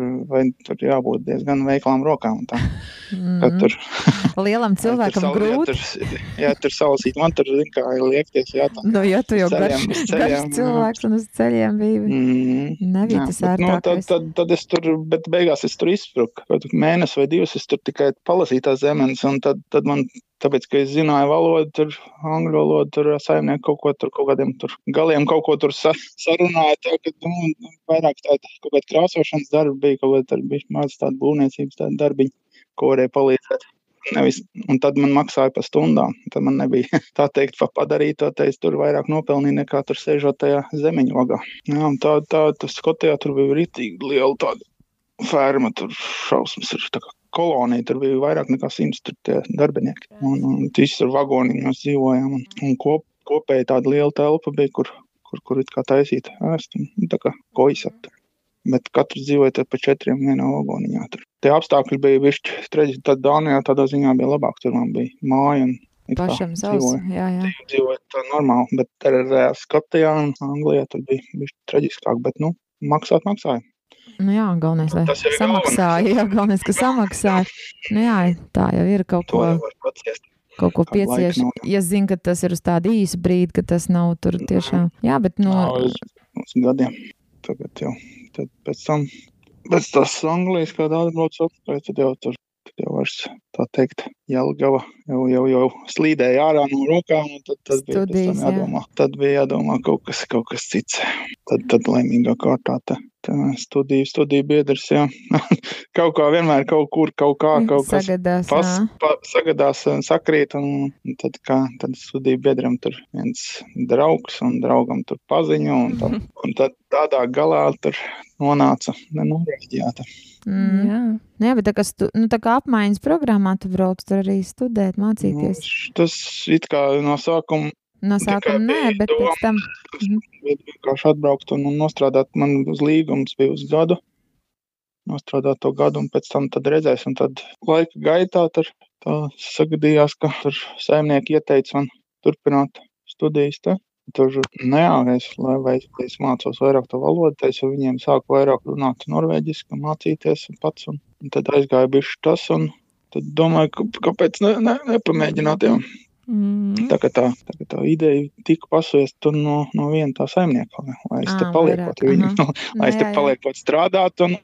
tur jābūt diezgan veiklām rokām. Tā, kad Mhm. tur, Lielam cilvēkam ja tur, grūti. Ja tur, ja tur salasīt, man tur, zin, kā ir liekties, jā, tā. Nu, ja tu jau garš, garš jā. cilvēks un uz ceļiem biji. Mm. Nebija Jā, tas bet, nu, tad, ērtākais. tad, tad es tur, bet beigās es tur izspruku. Mēnesi vai divus es tur tikai palasīju tās zemes, un tad, tad man, tāpēc, ka es zināju valodu, tur angļu valodu, tur saimnieku kaut ko tur, kaut kādiem tur galiem kaut ko tur sa, sarunāja, tā, ka, nu, vairāk tāda kaut kāda krāsošanas darba bija, kaut kāda bija maz tāda būvniecības tāda darbiņa, ko varēja palīdzēt. Nevis, un tad man maksāja par stundām. Tad man nebija tā teikt, pa padarīt to te es tur vairāk nopelnīju nekā tur sēžot tajā zemeņu vagā. Jā, tā, tā, tas Skotijā tur bija rītīgi liela tāda ferma, tur šausmas ir tā kā kolonija, tur bija vairāk nekā simts darbinieki. Un, un visi tur vagoniņos dzīvojām, un, un kop, kopēji tāda liela telpa bija, kur, kur, kur it kā taisīt ēst, un nu, tā kā kojas aptur. Bet katrs dzīvoja pa četriem vienā vagoniņā. Tur. Tie apstākļi bija višķi, treģi, tad Dānijā tādā ziņā bija labāk, tur man bija māja un Pašam savs. dzīvoja Jā, jā. dzīvot tā normāli, bet arī Skotijā un Anglijā tur bija bijis traģiskāk, bet, nu, maksāt maksāja. Nu, jā, galvenais, lai Tas samaksāja. Jā, galvenais, ka samaksāja. Nu, jā, tā jau ir kaut To ko. kaut ko piecieš. nav. Ja zina, ka tas ir uz tādu īsu brīdi, ka tas nav tur tiešām. Jā, bet no. Nav uz, gadiem. Tagad jau tad pēc tam, pēc tās Anglijas kādā atbrauc atpakaļ, tad jau tur, jau vairs tā teikt, Jelgava jau, jau, jau slīdēja ārā no rokām, un tad, tad bija pēc Studijas, tam jā. jādomā. Tad bija jādomā kaut kas, kaut kas cits. Tad, tad laimīgā kārtā tā, tā studiju, studiju biedrs, jā. kaut kā vienmēr kaut kur, kaut kā, kaut kas Sagadās. pas, pa, sagadās un sakrīt. Un, un tad, kā, tad studiju biedram tur viens draugs un draugam tur paziņo. Un, tā, un tad tādā galā tur nonāca nenorēģēta. Mm. Jā. Nu Jā, bet tā kā, stu, nu, tā kā apmaiņas programmā tu brauc tur arī studēt, Nu, mācīties. tas it kā no sākuma No sākuma nē, bet doma. pēc tam. Bija vienkārši atbraukt un, un nostrādāt. Man uz līgums bija uz gadu. Nostrādāt to gadu, un pēc tam tad redzēs. Un tad laika gaitā tur sagadījās, ka tur saimnieki ieteica man turpināt studijas. Te. Tur neāgais, lai vai es mācos vairāk to valodu, es ar viņiem sāku vairāk runāt norvēģiski, mācīties pats. Un, un tad aizgāja bišķi tas, un tad domāju, ka, kāpēc ne, ne, nepamēģināt. Jā. Mm. Tā tā, tā, tā ideja tika pasviesta no, no viena tā saimnieka, lai- lai es te vairāk, pie viņiem, aha. no, lai es Nu, te jā. palieku strādāt un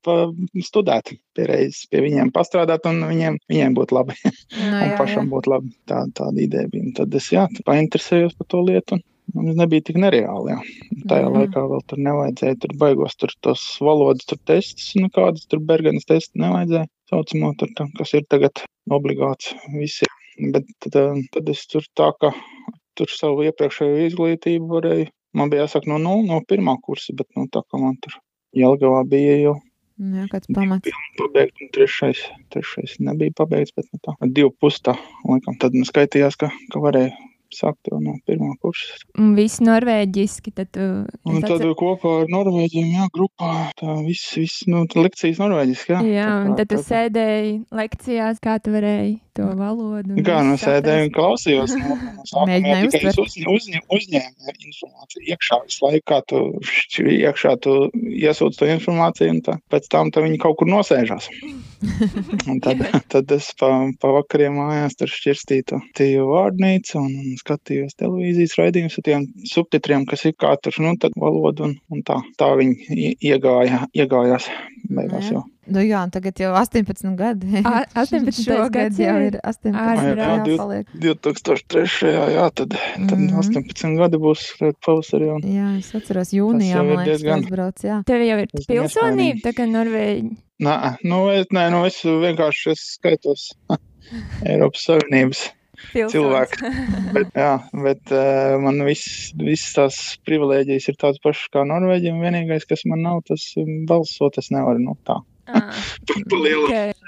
studēt. Pierreiz pie viņiem pastrādāt, un viņiem, viņiem būtu labi. Nu, un jā, pašam jā. būtu labi. Tā, tāda ideja bija. Un Tad es jā, painteresējos par to lietu. un Tas nebija tik nereāli. Jā. Tajā Jā. laikā vēl tur nevajadzēja tur baigos tur tos valodas tur testus, nekādas tur berganas testus nevajadzēja. Saucamo tur, tā, kas ir tagad obligāts visiem. Bet tad, eh, tad es tur tā kā tur savu iepriekšējo izglītību varēju. Man bija jāsaka no, no, no pirmā kursa, bet nu, tā kā man tur Jelgavā bija jau Nu, Jā, kāds pamats. pabeigts, un trešais, trešais nebija pabeigts, bet nu, tā, divu pustā, laikam, tad nu skaitījās, ka, ka varēja sākt jau no pirmā kursa. Un viss norvēģiski. Tad tu, Un es tad atcer- kopā ar Norvēģiem, jā, grupā, tā viss, viss, nu, tā lekcijas norvēģiski, jā. jā, Tā un tad tu tā sēdēji lekcijās, kā tu varēji to valodu. un Kā nu sēdēju un klausījos. Sākuma Mēģināju uztvert. uzņ, uzņ, uzņēmu informāciju iekšā visu laiku, kā tu iekšā tu iesūdz to informāciju, un tā, pēc tam tā viņi kaut kur nosēžās. Un tad, tad es pa, pa mājās tur šķirstīju to tīju vārnīcu un, un skatījos televīzijas raidījumus ar tiem subtitriem, kas ir tur, nu, tad valodu un, un tā. Tā viņi ie- iegāja, iegājās beigās Jā. jau. Nu, jā, tagad jau 18 gadi. A- 18 Šogad gads jau ir 18. ārprāts. Jā, paliek. 2003. jā, tad, tad Mhm. 18 gadi būs pavasarī. Un, Jā, es atceros, jūnijā man liekas, diezgan- tas brauc. Jā, Tev jau ir pilsonība, tā kā Norvēģi. Nē, nu, es, nē, nu, es vienkārši es skaitos Eiropas Savienības cilvēks. Bet, jā, bet uh, man viss, visas tās privilēģijas ir tādas pašas kā Norvēģiem. Vienīgais, kas man nav, tas balsot, es nevaru. Nu, tā. Ah, Pa lielu ok.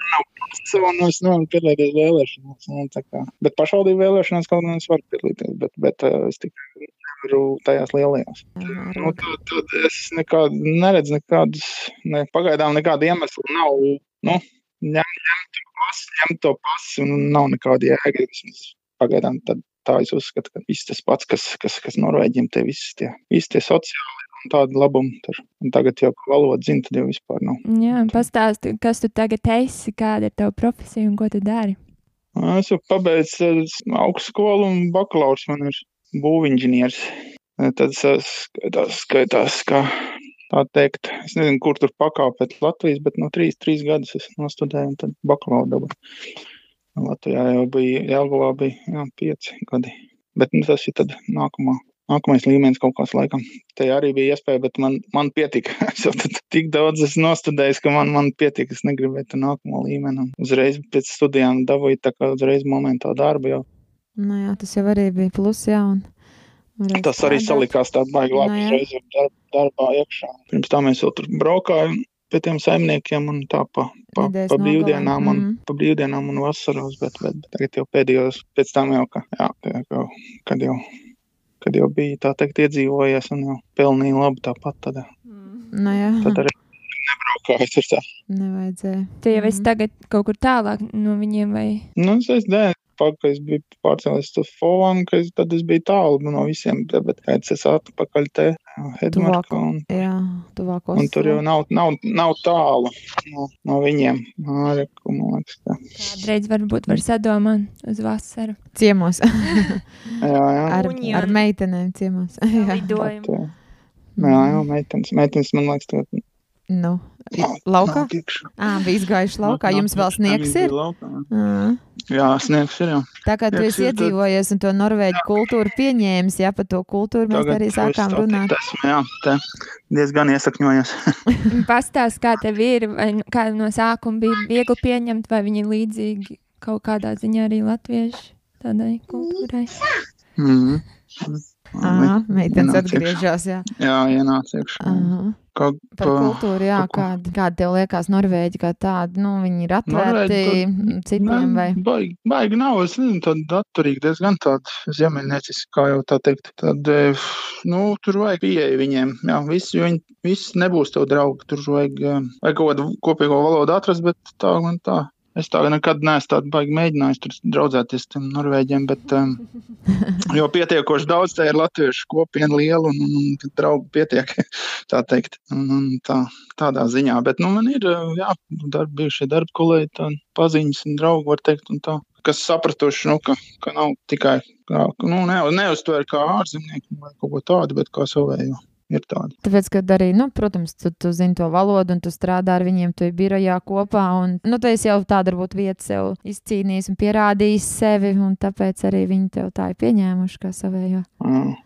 un es nevaru piedalīties vēlēšanās. Nu, bet pašvaldību vēlēšanās kaut kādā var piedalīties, bet, bet uh, es tikai nevaru tajās lielajās. jā, Nu, tad, tad es nekād, neredzu nekādus, ne, pagaidām nekādu iemeslu nav. Nu, ņem, ņem to pasu, ņem to pasu, un nav nekāda jēga. Pagaidām tad, tā es uzskatu, ka viss tas pats, kas, kas, kas Norvēģiem, tie visi tie, visi tie sociāli un tādi labumi tur. Un tagad jau, ka valodu zina, tad jau vispār nav. Jā, pastāsti, kas tu tagad esi, kāda ir tava profesija un ko tu dari. Es jau pabeidzu augstskolu un bakalaurs man ir būvinženieris. Eh, Tad es skaitās, kā tā teikt, es nezinu, kur tur pakāpēt Latvijas, bet no trīs, trīs gadus es nostudēju un tad bakalauru dabūju. Latvijā jau bija, Jelgavā bija, jā, pieci gadi. Bet nu, tas ir tad nākamā. Nākamais līmenis kaut kāds laikam. Te arī bija iespēja, bet man, man pietika. Es jau tik daudz esmu nostudējis, ka man, man pietika. Es negribēju to nākamo līmeni. Uzreiz pēc studijām dabūju tā kā uzreiz momentā darbu. Jau. Nu, jā, tas jau arī bija plus, jā. Un Tas arī strādāt. salikās tā baigi labi. Nu, jā. Uzreiz jau darb, darbā iekšā. Pirms tam mēs vēl tur braukājām pie tiem saimniekiem un tā pa, pa, Nedēļas pa brīvdienām un, mhm. pa brīvdienām un vasaros, bet, bet tagad jau pēdējos, pēc tam jau, ka, jā, ka, kad jau, kad jau bija tā teikt iedzīvojies un jau pelnīja labi tāpat, tad, Nu, jā, tad arī nebraukāju tur tā. nevajadzēja. Tu jau esi Mhm. tagad kaut kur tālāk no viņiem, vai Nu, es, es, ka es biju pārcēlies uz Fovanu, ka es, tad es biju tālu no visiem, bet pēc es atpakaļ te Hedmarka. Un, Jā, tuvākos. un tur jau nav, nav, nav tālu no, no viņiem. Māreku, man liekas, ka. Kādreiz varbūt var sadomāt uz vasaru. ciemos Jā, jā. ar, ar meitenēm ciemos. Jā. Lidojumu. Jā, jā, meitenes, meitenes, man liekas, Nu, nav- laukā? nav tikšu. Ā, bija izgājuši laukā. Jums vēl sniegs ir? laukā. Ā. Jā, sniegs ir jau. Tā kā tu esi ir, iedzīvojies un to norvēģu kultūru pieņēmis, jā, par to kultūru mēs arī sākām runāt. Esmu, jā, te diezgan iesakņojies. Pastāst, kā tev ir, vai nu- kā no sākuma bija viegli pieņemt, vai viņi līdzīgi kaut kādā ziņā arī latviešu tādai kultūrai. Mhm. Ā, meitenes Ienāca atgriežas, jā. Jā, ienāca iekšā. Aha. Kā Par kultūru, jā, kāda, kāda tev liekas Norvēģi kā tāda, nu, viņi ir atvērti Norvēģi citiem vai? Baigi, baigi nav, es nezinu, tāda atturīga, diezgan tāda ziemeļnieciska, kā jau tā teikt. Tad, eh, nu, tur vajag pieeja viņiem. Jā, visi, viņi, visi nebūs tev draugi, tur vajag, eh, vajag kaut kādu kopīgo valodu atrast, bet tā man tā. Es tā nekad neesmu tādu baigi mēģinājis tur draudzēties tiem norvēģiem, bet um, jo pietiekoši daudz te ir latviešu kopienu lielu un, un, un draugu pietiek, tā teikt, un, un tā, tādā ziņā. Bet, nu, man ir, uh, jā, darb, bijušie darba kolēģi, paziņas un draugi, var teikt, un tā, kas sapratuši, nu, ka, ka nav tikai, kā, nu, ne, neuztver kā ārzemnieki vai kaut ko tādu, bet kā savējo. Ir tādi. Tāpēc, kad arī, nu, protams, tu, tu zini to valodu un tu strādā ar viņiem, tu esi birojā kopā. Un, nu, tu jau tādu varbūt vietu sev izcīnījis un pierādījis sevi, un tāpēc arī viņi tev tā ir pieņēmuši kā savējo. Mm.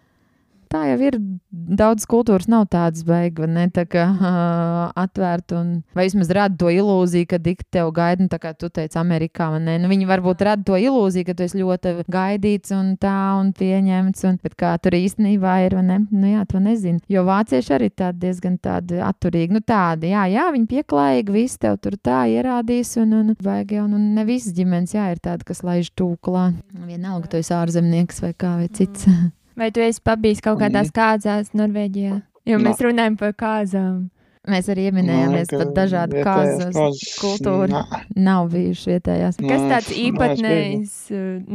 Tā jau ir. Daudz kultūras nav tādas beigas, ne tā kā uh, atvērta. Un, vai vismaz rada to ilūziju, ka tik tev gaida, nu, tā kā tu teici, Amerikā. Ne? Nu, viņi varbūt rada to ilūziju, ka tu esi ļoti gaidīts un tā un pieņemts. Un, bet kā tur īstenībā ir, ne? Nu, jā, to nezinu. Jo vācieši arī tādi diezgan tādi atturīgi. Nu, tādi, jā, jā, viņi pieklājīgi, visi tev tur tā ierādīs. Un, un, vajag jau, nu, ne visas ģimenes, jā, ir tādi, kas laiž tūklā. Vienalga, tu esi ārzemnieks vai kā vai cits. Vai tu esi pabijis kaut kādās kāzās Norvēģijā? Jo Nā. mēs runājam par kāzām. Mēs arī pieminējāmies par dažādu kāzu kultūru. Nā, Nav bijuši vietējās. Kas Nē, tāds neesmu īpatnējs,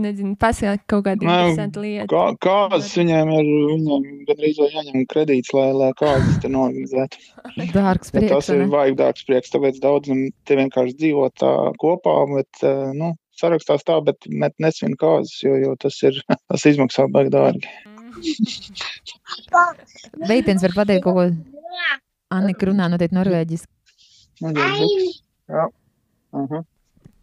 nezinu, pasaka kaut kādu Nē, interesantu lietu. Kā, kādas viņiem ir, viņiem gandrīz vai jāņem kredīts, lai, lai kādas te norganizētu. Dārgs Bet tas prieks. ir vajag dārgs prieks, tāpēc daudziem te vienkārši dzīvo tā kopā, bet, nu, sarakstās tā, bet, bet nesvin kāzas, jo, jo tas ir, tas izmaksā baigi dārgi. Veitens var pateikt kaut ko. Annika runā noteikti norvēģiski. Zips. Jā. Aha. Jā.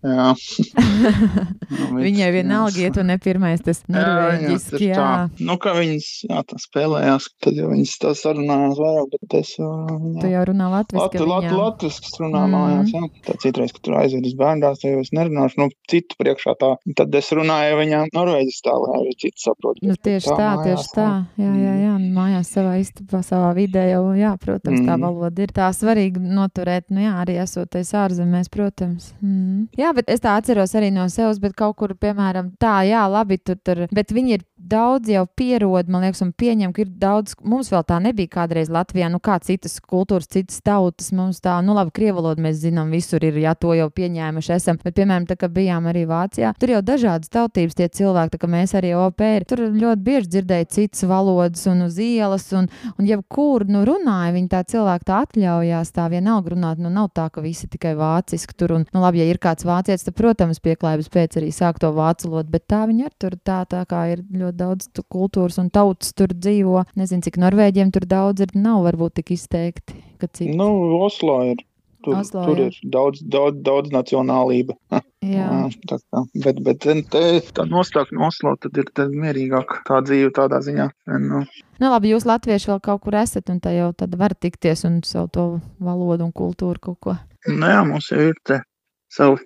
Viņai vienalga, jā. ja tu ne pirmais, tas Jā, norvēģiski. ir Jā, tā. Nu, kā viņas, jā, tā spēlējās, tad jau viņas tā sarunājās vairāk, bet es, uh, tu viņā, jau runā latviski. Latu, viņām. latviskas runā Mhm. mājās, jā. Tā citreiz, kad tur aiziet uz bērndās, tad jau es nerunāšu, nu, citu priekšā tā. Tad es runāju viņām norvēģis tā, lai arī citi saprot. Nu, tieši tā, mājās, tieši tā. Jā, jā, jā. un Mājās savā istabā, savā vidē jau, jā, protams, tā Mhm. valoda ir tā svarīga noturēt, nu jā, arī esoties ārzemēs, protams. Mm. Jā, bet es tā atceros arī no sevis, bet kaut kur, piemēram, tā, jā, labi, tur, tur, bet viņi ir daudz jau pierod, man liekas, un pieņem, ka ir daudz, mums vēl tā nebija kādreiz Latvijā, nu kā citas kultūras, citas tautas, mums tā, nu labi, krievalodu mēs zinām, visur ir, jā, to jau pieņēmuši esam, bet, piemēram, tā kā bijām arī Vācijā, tur jau dažādas tautības tie cilvēki, tā kā mēs arī opēri, tur ļoti bieži dzirdēja citas valodas un uz ielas, un, un jebkur, nu runāja, viņi tā cilvēki tā atļaujās, tā vienalga runāt, nu nav tā, ka visi tikai vāciski tur, un, nu labi, ja ir kāds vācietis, tad, protams, pieklājības pēc arī sāk to vācu valodu, bet tā viņi ir tur tā, tā kā ir ļoti daudz kultūras un tautas tur dzīvo. Nezinu, cik norvēģiem tur daudz ir, nav varbūt tik izteikti, ka cik. Nu, Oslo ir. Tur, Oslo, tur jā. ir daudz, daudz, daudz nacionālība. Jā. tā kā, bet, bet te, tā nostāk no Oslo, tad ir tad mierīgāk tā dzīve tādā ziņā. Nu, Nu, labi, jūs latvieši vēl kaut kur esat, un tā jau tad var tikties un savu to valodu un kultūru kaut ko. nu jā, mums jau ir te savu,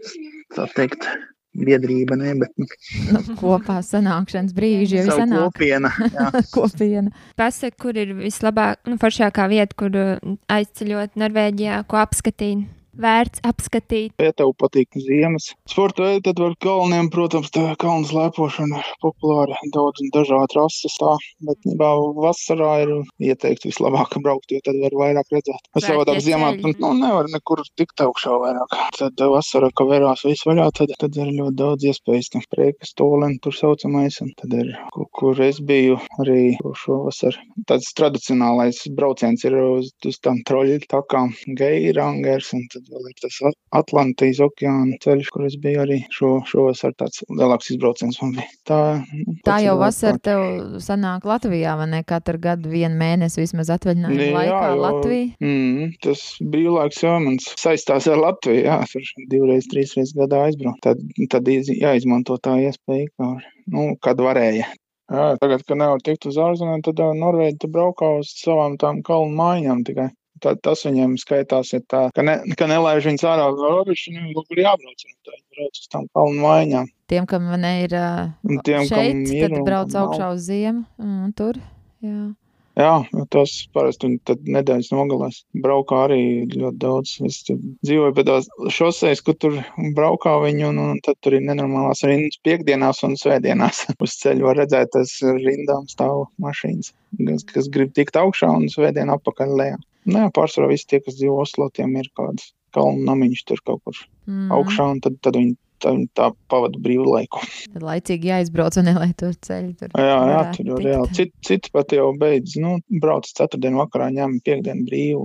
tā teikt, biedrība, ne, bet nu, Nu, kopā sanākšanas brīži jau ir sanāk kopiena. Kopiena. Pasaka, kur ir vislabāk, nu, foršākā vieta, kur uh, aizceļot Norvēģijā, ko apskatīt. Vērts apskatīt. Ja tev patīk ziemas sporta veidi, tad var kalniem, protams, tā kalnu slēpošana populāra, daudz un dažādi rases tā, bet nībā vasarā ir ieteikts vislabāk braukt, jo tad var vairāk redzēt. Es savādāk ziemā, nu, nevar nekur tikt augšā vairāk. Tad vasarā, ka verās viss vaļā, tad, tad ir ļoti daudz iespējas, kā priekas toleni tur saucamais, un tad ir, kur, kur es biju arī šovasar. Tāds tradicionālais brauciens ir uz, uz tām troļu takām Geirangers, un tad vēl ir tas At- Atlantijas okeāna ceļš, kur es biju arī šo, šovasar tāds lielāks izbrauciens man bija. Tā, nu, Tā jau labāk. tev sanāk Latvijā, vai ne? Katru gadu vienu mēnesi vismaz atvaļinājuma Jā, laikā jo- Latvijā. Mm, tas brīvlaiks jau man saistās ar Latviju. Jā, tur divreiz, trīsreiz gadā aizbraukt. Tad, tad iz- jāizmanto tā iespēja, kā, nu, kad varēja. Jā, tagad, kad nevar tikt uz ārzemēm, tad Norvēģi braukā uz savām tām kalnu mājām tikai. Tad tas viņiem skaitās, ir tā, ka, ne, ka nelaiž viņus ārā uz robežu, viņiem kaut kur jābrauc. viņi brauc uz tām kalnu mājām. Tiem, kam man ir uh, tiem, kam šeit, ir tad brauc augšā uz ziemu. Un tur. Jā. Jā, tas parasti tad nedēļas nogalēs. Braukā arī ļoti daudz. Es dzīvoju pie tās šoseis, kur tur braukā viņi, un, un tad tur ir nenormālās rindas piekdienās un svētdienās. Uz ceļa var redzēt, tas rindām stāv mašīnas, kas, kas grib tikt augšā un svētdien apakaļ lejā. Nē, Nu pārsvarā visi tie, kas dzīvo Oslo, tiem ir kāds kalnu namiņš tur kaut kur Mm. augšā, un tad, tad viņi tā, tā pavada brīvu laiku. Tad laicīgi jāizbrauc un nelai to ceļu. Tur Jā, jā, tur jau reāli. Citi cit pat jau beidz, nu, brauc ceturtdienu vakarā, ņem piekdienu brīvu,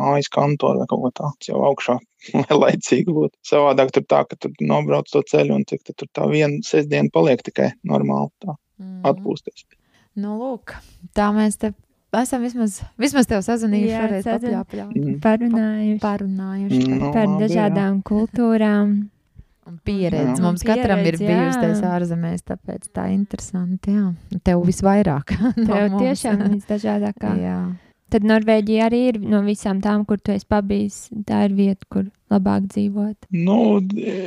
mājas kantoru vai kaut ko tādu. Tas jau augšā, lai laicīgi būtu. Savādāk tur tā, ka tur nobrauc to ceļu un cik tad tur tā viena sestdiena paliek tikai normāli tā Mm. atpūsties. Nu, lūk, tā mēs te esam vismaz, vismaz tev sazvanījuši, sazvan- papļāpļā. Mm. Parunājuši Parunājuši Mm. par jā. dažādām kultūrām. Un pieredzi. Jā. Mums katram ir Pieredze, jā. bijusi tajās ārzemēs, tāpēc tā ir interesanti. Jā. Tev visvairāk. no Tev mums. tiešām visdažādākā. Jā. Tad Norvēģija arī ir no visām tām, kur tu esi pabijis. Tā ir vieta, kur labāk dzīvot. Nu,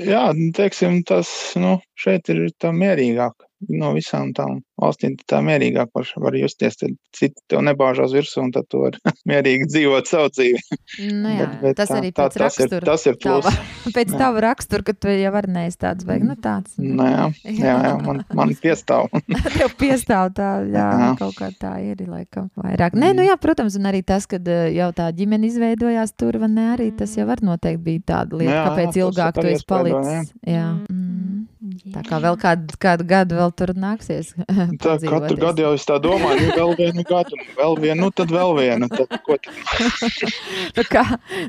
jā, teiksim, tas, nu, šeit ir tā mierīgāk. No visām tām valstīm tā mierīgāk var, var justies. Tad citi tev nebāžās virsū, un tad tu vari mierīgi dzīvot savu dzīvi. Nu, jā. Bet- bet tas tā- arī tā- pēc tas ir- rakstura. tas ir plus. Tava, pēc Jā. tava rakstura, ka tu jau vari neesi tāds, vai nu tāds. Nē, jā, jā, jā man, man piestāv. Tev piestāv tā, jā, Jā. kaut kā tā ir, laikam, vairāk. Nē, nu jā, protams, un arī tas, kad eh, jau tā ģimene izveidojās tur, vai ne, arī tas jau var noteikti bija tāda lieta, Jā, kāpēc ilgāk tu esi palicis. Jā. Mm. Mm. Tā kā vēl kādu, kādu gadu vēl tur nāksies. Tā, katru gadu jau es tā domāju, nu, vēl vienu gadu, vēl vienu, nu, tad vēl vienu. Tad, ko tad? Nu, kā,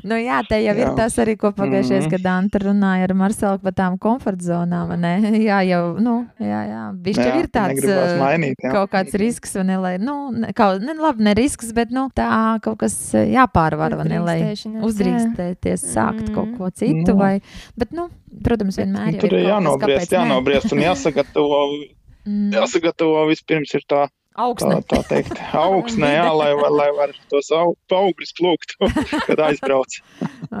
nu jā, te jau ir Jā. tas arī, ko pagājušajā Mhm. gadā Anta runāja ar Marcelu par tām komfortzonām. vai ne? Jā, jau, nu, jā, jā. Viņš jau Jā, ir tāds eh, mainīt, jā. kaut kāds risks, vai ne, lai, nu, ne, kaut, ne, labi, ne risks, bet, nu, tā kaut kas eh, jāpārvar, vai ne, lai jā. uzdrīkstēties, sākt kaut Mhm. ko citu, Nu. vai, bet, nu, protams, vienmēr Tur ir kaut kas, jānobriest, jānobriest un jāsagatavo, Mm, jāsagatavo vispirms ir tā, tā, Augsne. tā teikt, augsne, jā, lai, var- lai var tos au- augļus plūkt, kad aizbrauc.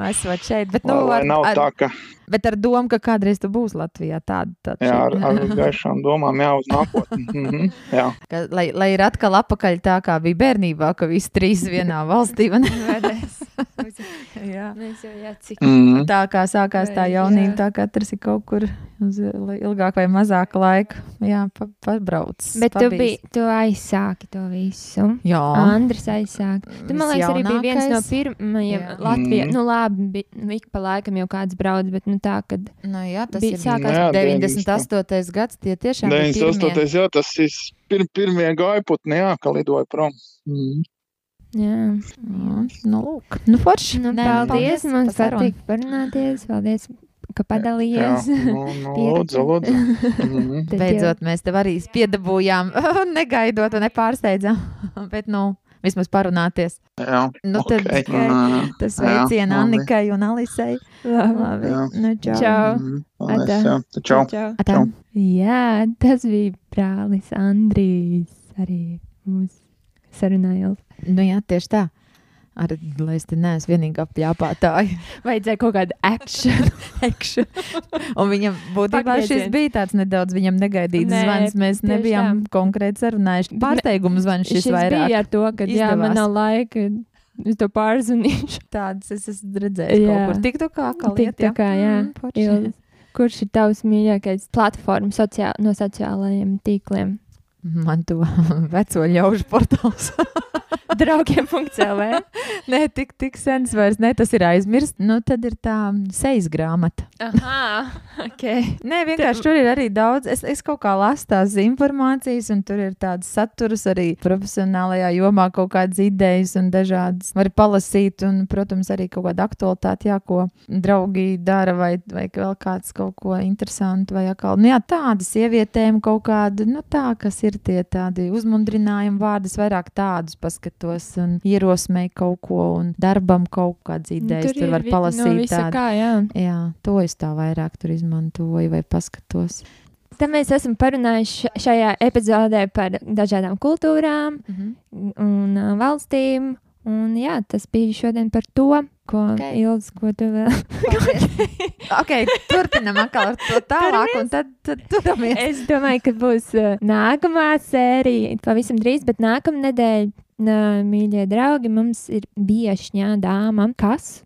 Esot šeit, bet, Lai, nu, lai ar, nav ar, tā, ka bet ar domu, ka kādreiz tu būsi Latvijā tāda. tāda jā, ar, ar gaišām domām jā, uz nākotni. Mhm, jā. Ka, lai, lai ir atkal apakaļ tā, kā bija bērnībā, ka visi trīs vienā valstī. vai ne? Jā. Mēs jau jā, cik Mhm. Tā kā sākās tā jaunība, tā katrs ir kaut kur uz ilgāku vai mazāku laiku. Jā, pa, pabrauc. Bet tu, pabijis. biji, tu aizsāki to visu. Jā, Andris aizsāka. Tu, man liekas, arī bija viens no pirmajiem Jā. Latvijā. Mhm. Nu, labi, bija, nu, ik pa laikam jau kāds brauc, bet nu, tā, kad Nu, jā, tas bija ir sākās. Jā, 98. gads. Tie tiešām bija 98. pirmie. jā, tas ir pir, pirmie gaiputni, jā, ka lidoja prom. Mhm. Jā, Jā, Nu, lūk, nu, forši. nu, Nē, paldies. Par sarunu. patīk parunāties. Paldies, ka Jā, padalījies. nu, nu, lūdzu, lūdzu. Mhm. Tad jau- Beidzot, mēs tev arī piedabūjām, negaidot un nepārsteidzām. Bet, nu, vismaz parunāties. Jā, Nu, tad ok. tikai tas labi. Annikai un Alisei. Labi. Jā. nu, čau. Čau. Mhm. Paldies, jā. Tad Čau. Čau. Čau. Jā, tas bija brālis Andrijs. Arī mūsu sarunājot. Nu, jā, tieši tā. Ar, lai es te neesmu vienīgā pļāpātāja. Vajadzēja kaut kādu akciju. Action. Un viņam būtībā šis bija tāds nedaudz viņam negaidīts Nē, zvans. Mēs nebijām konkrēti sarunājuši. Pārsteigums zvans šis Šis vairāk. bija ar to, ka jā, man izdevās. nav laika es to pārzvanīšu. Tādas es esmu redzējis Jā. kaut kur. Tik tu kā kā lieta. TikTokā, jā. Mm. Kurš ir tavs mīļākais platforma sociā no sociālajiem tīkliem? Man to veco ļaužu portāls. Draugiem.cl. Nē, tik, tik sens vairs ne, tas ir aizmirsts. Nu, tad ir tā sejas grāmata. Aha, ok. Nē, vienkārši tur ir arī daudz. Es, es kaut kā lasu tās informācijas, un tur ir tāds saturs arī profesionālajā jomā, kaut kādas idejas un dažādas. Var palasīt, un, protams, arī kaut kāda aktualitāte, jā, ko draugi dara, vai, vai vēl kāds kaut ko interesantu, vai atkal, nu jā, tādas sievietēm kaut kāda, nu tā, kas ir tie tādi uzmundrinājumi vārdi, vairāk tādus paskatos un ierosmēju kaut ko, un darbam kaut kādas idejas tur, tur var palasīt. No tādu. kā, jā. Jā, to es tā vairāk tur izmantoju vai paskatos. Tad mēs esam parunājuši šajā epizodē par dažādām kultūrām un uh, valstīm. Un jā, tas bija šodien par to, ko Ok. okay. Ilz, ko tu vēl. okay, turpinam atkal ar to tālāk, un tad, tad turamies. es domāju, ka būs uh, nākamā sērija pavisam drīz, bet nākamā nedēļa, nā, mīļie draugi, mums ir viešņā dāma. Kas?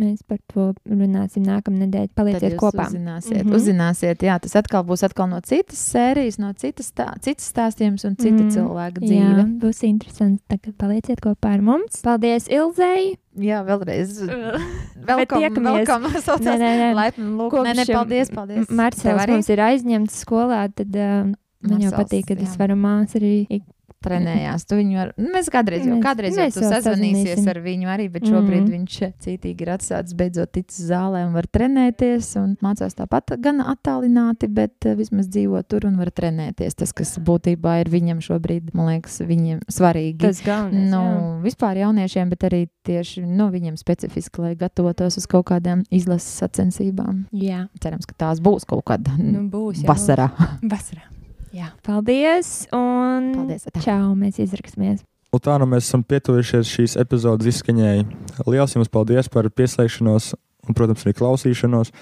Mēs par to runāsim. Tad Palieciet kopā. Uzzināsiet, mm. -hmm. uzzināsiet, jā, tas atkal būs atkal no citas sērijas, no citas, stā, citas stāstījums un cita Mm, mm. cilvēka Jā, dzīve. būs interesanti. Tagad palieciet kopā ar mums. Paldies, Ilzei! Jā, vēlreiz. Bet tiekamies. Welcome, Nē, saucās. nē, nē. Laipni lūk. Nē, nē, Kopš, paldies, um, paldies. M- Marcels mums ir aizņemts skolā, tad uh, man jau patīk, ka es jā. varu māsu arī. ik- trenējās. Tu viņu ar... Nu, Mēs kādreiz jau, kādreiz jau mēs tu vēl sazvanīsies ar viņu arī, bet šobrīd mm. Mhm. viņš cītīgi ir atsācis beidzot ticis zālē un var trenēties un mācās tāpat gan attālināti, bet eh, vismaz dzīvo tur un var trenēties. Tas, kas būtībā ir viņam šobrīd, man liekas, viņam svarīgi. Tas galvenais. Nu, jā. vispār jauniešiem, bet arī tieši nu, viņiem specifiski, lai gatavotos uz kaut kādām izlases sacensībām. jā. Cerams, ka tās būs kaut kādā Nu, būs. jā, vasarā. būs. Vasarā. Jā. Paldies! Un Paldies! Atā. Čau! Mēs izraksimies! Un tā nu mēs esam pietuvušies šīs epizodes izskaņai. Lielas jums paldies par pieslēgšanos un, protams, arī klausīšanos.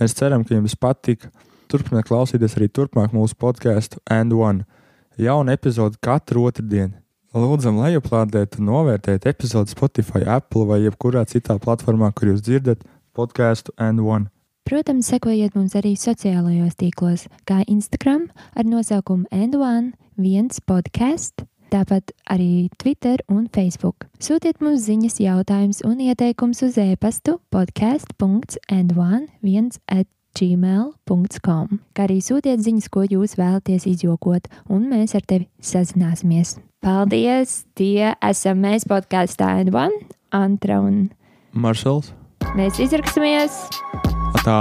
Mēs ceram, ka jums patika. Turpiniet klausīties arī turpmāk mūsu podkāstu And One. Jauna epizode katru otrdienu. Lūdzam, lai aplādētu un novērtētu epizodi Spotify, Apple vai jebkurā citā platformā, kur jūs dzirdat podkāstu And One. Protams, sekojiet mums arī sociālajos tīklos, kā Instagram ar nosaukumu N1, viens podkāsts, tāpat arī Twitter un Facebook. Sūtiet mums ziņas, jautājumus un ieteikumus uz e-pastu podkāsts.n1 at gmail.com, kā arī sūtiet ziņas, ko jūs vēlaties izjokot, un mēs ar tevi sazināsimies. Paldies! Tie esam mēs podkāstā N1, Antra un Maršals, mēs izraksimies! atā.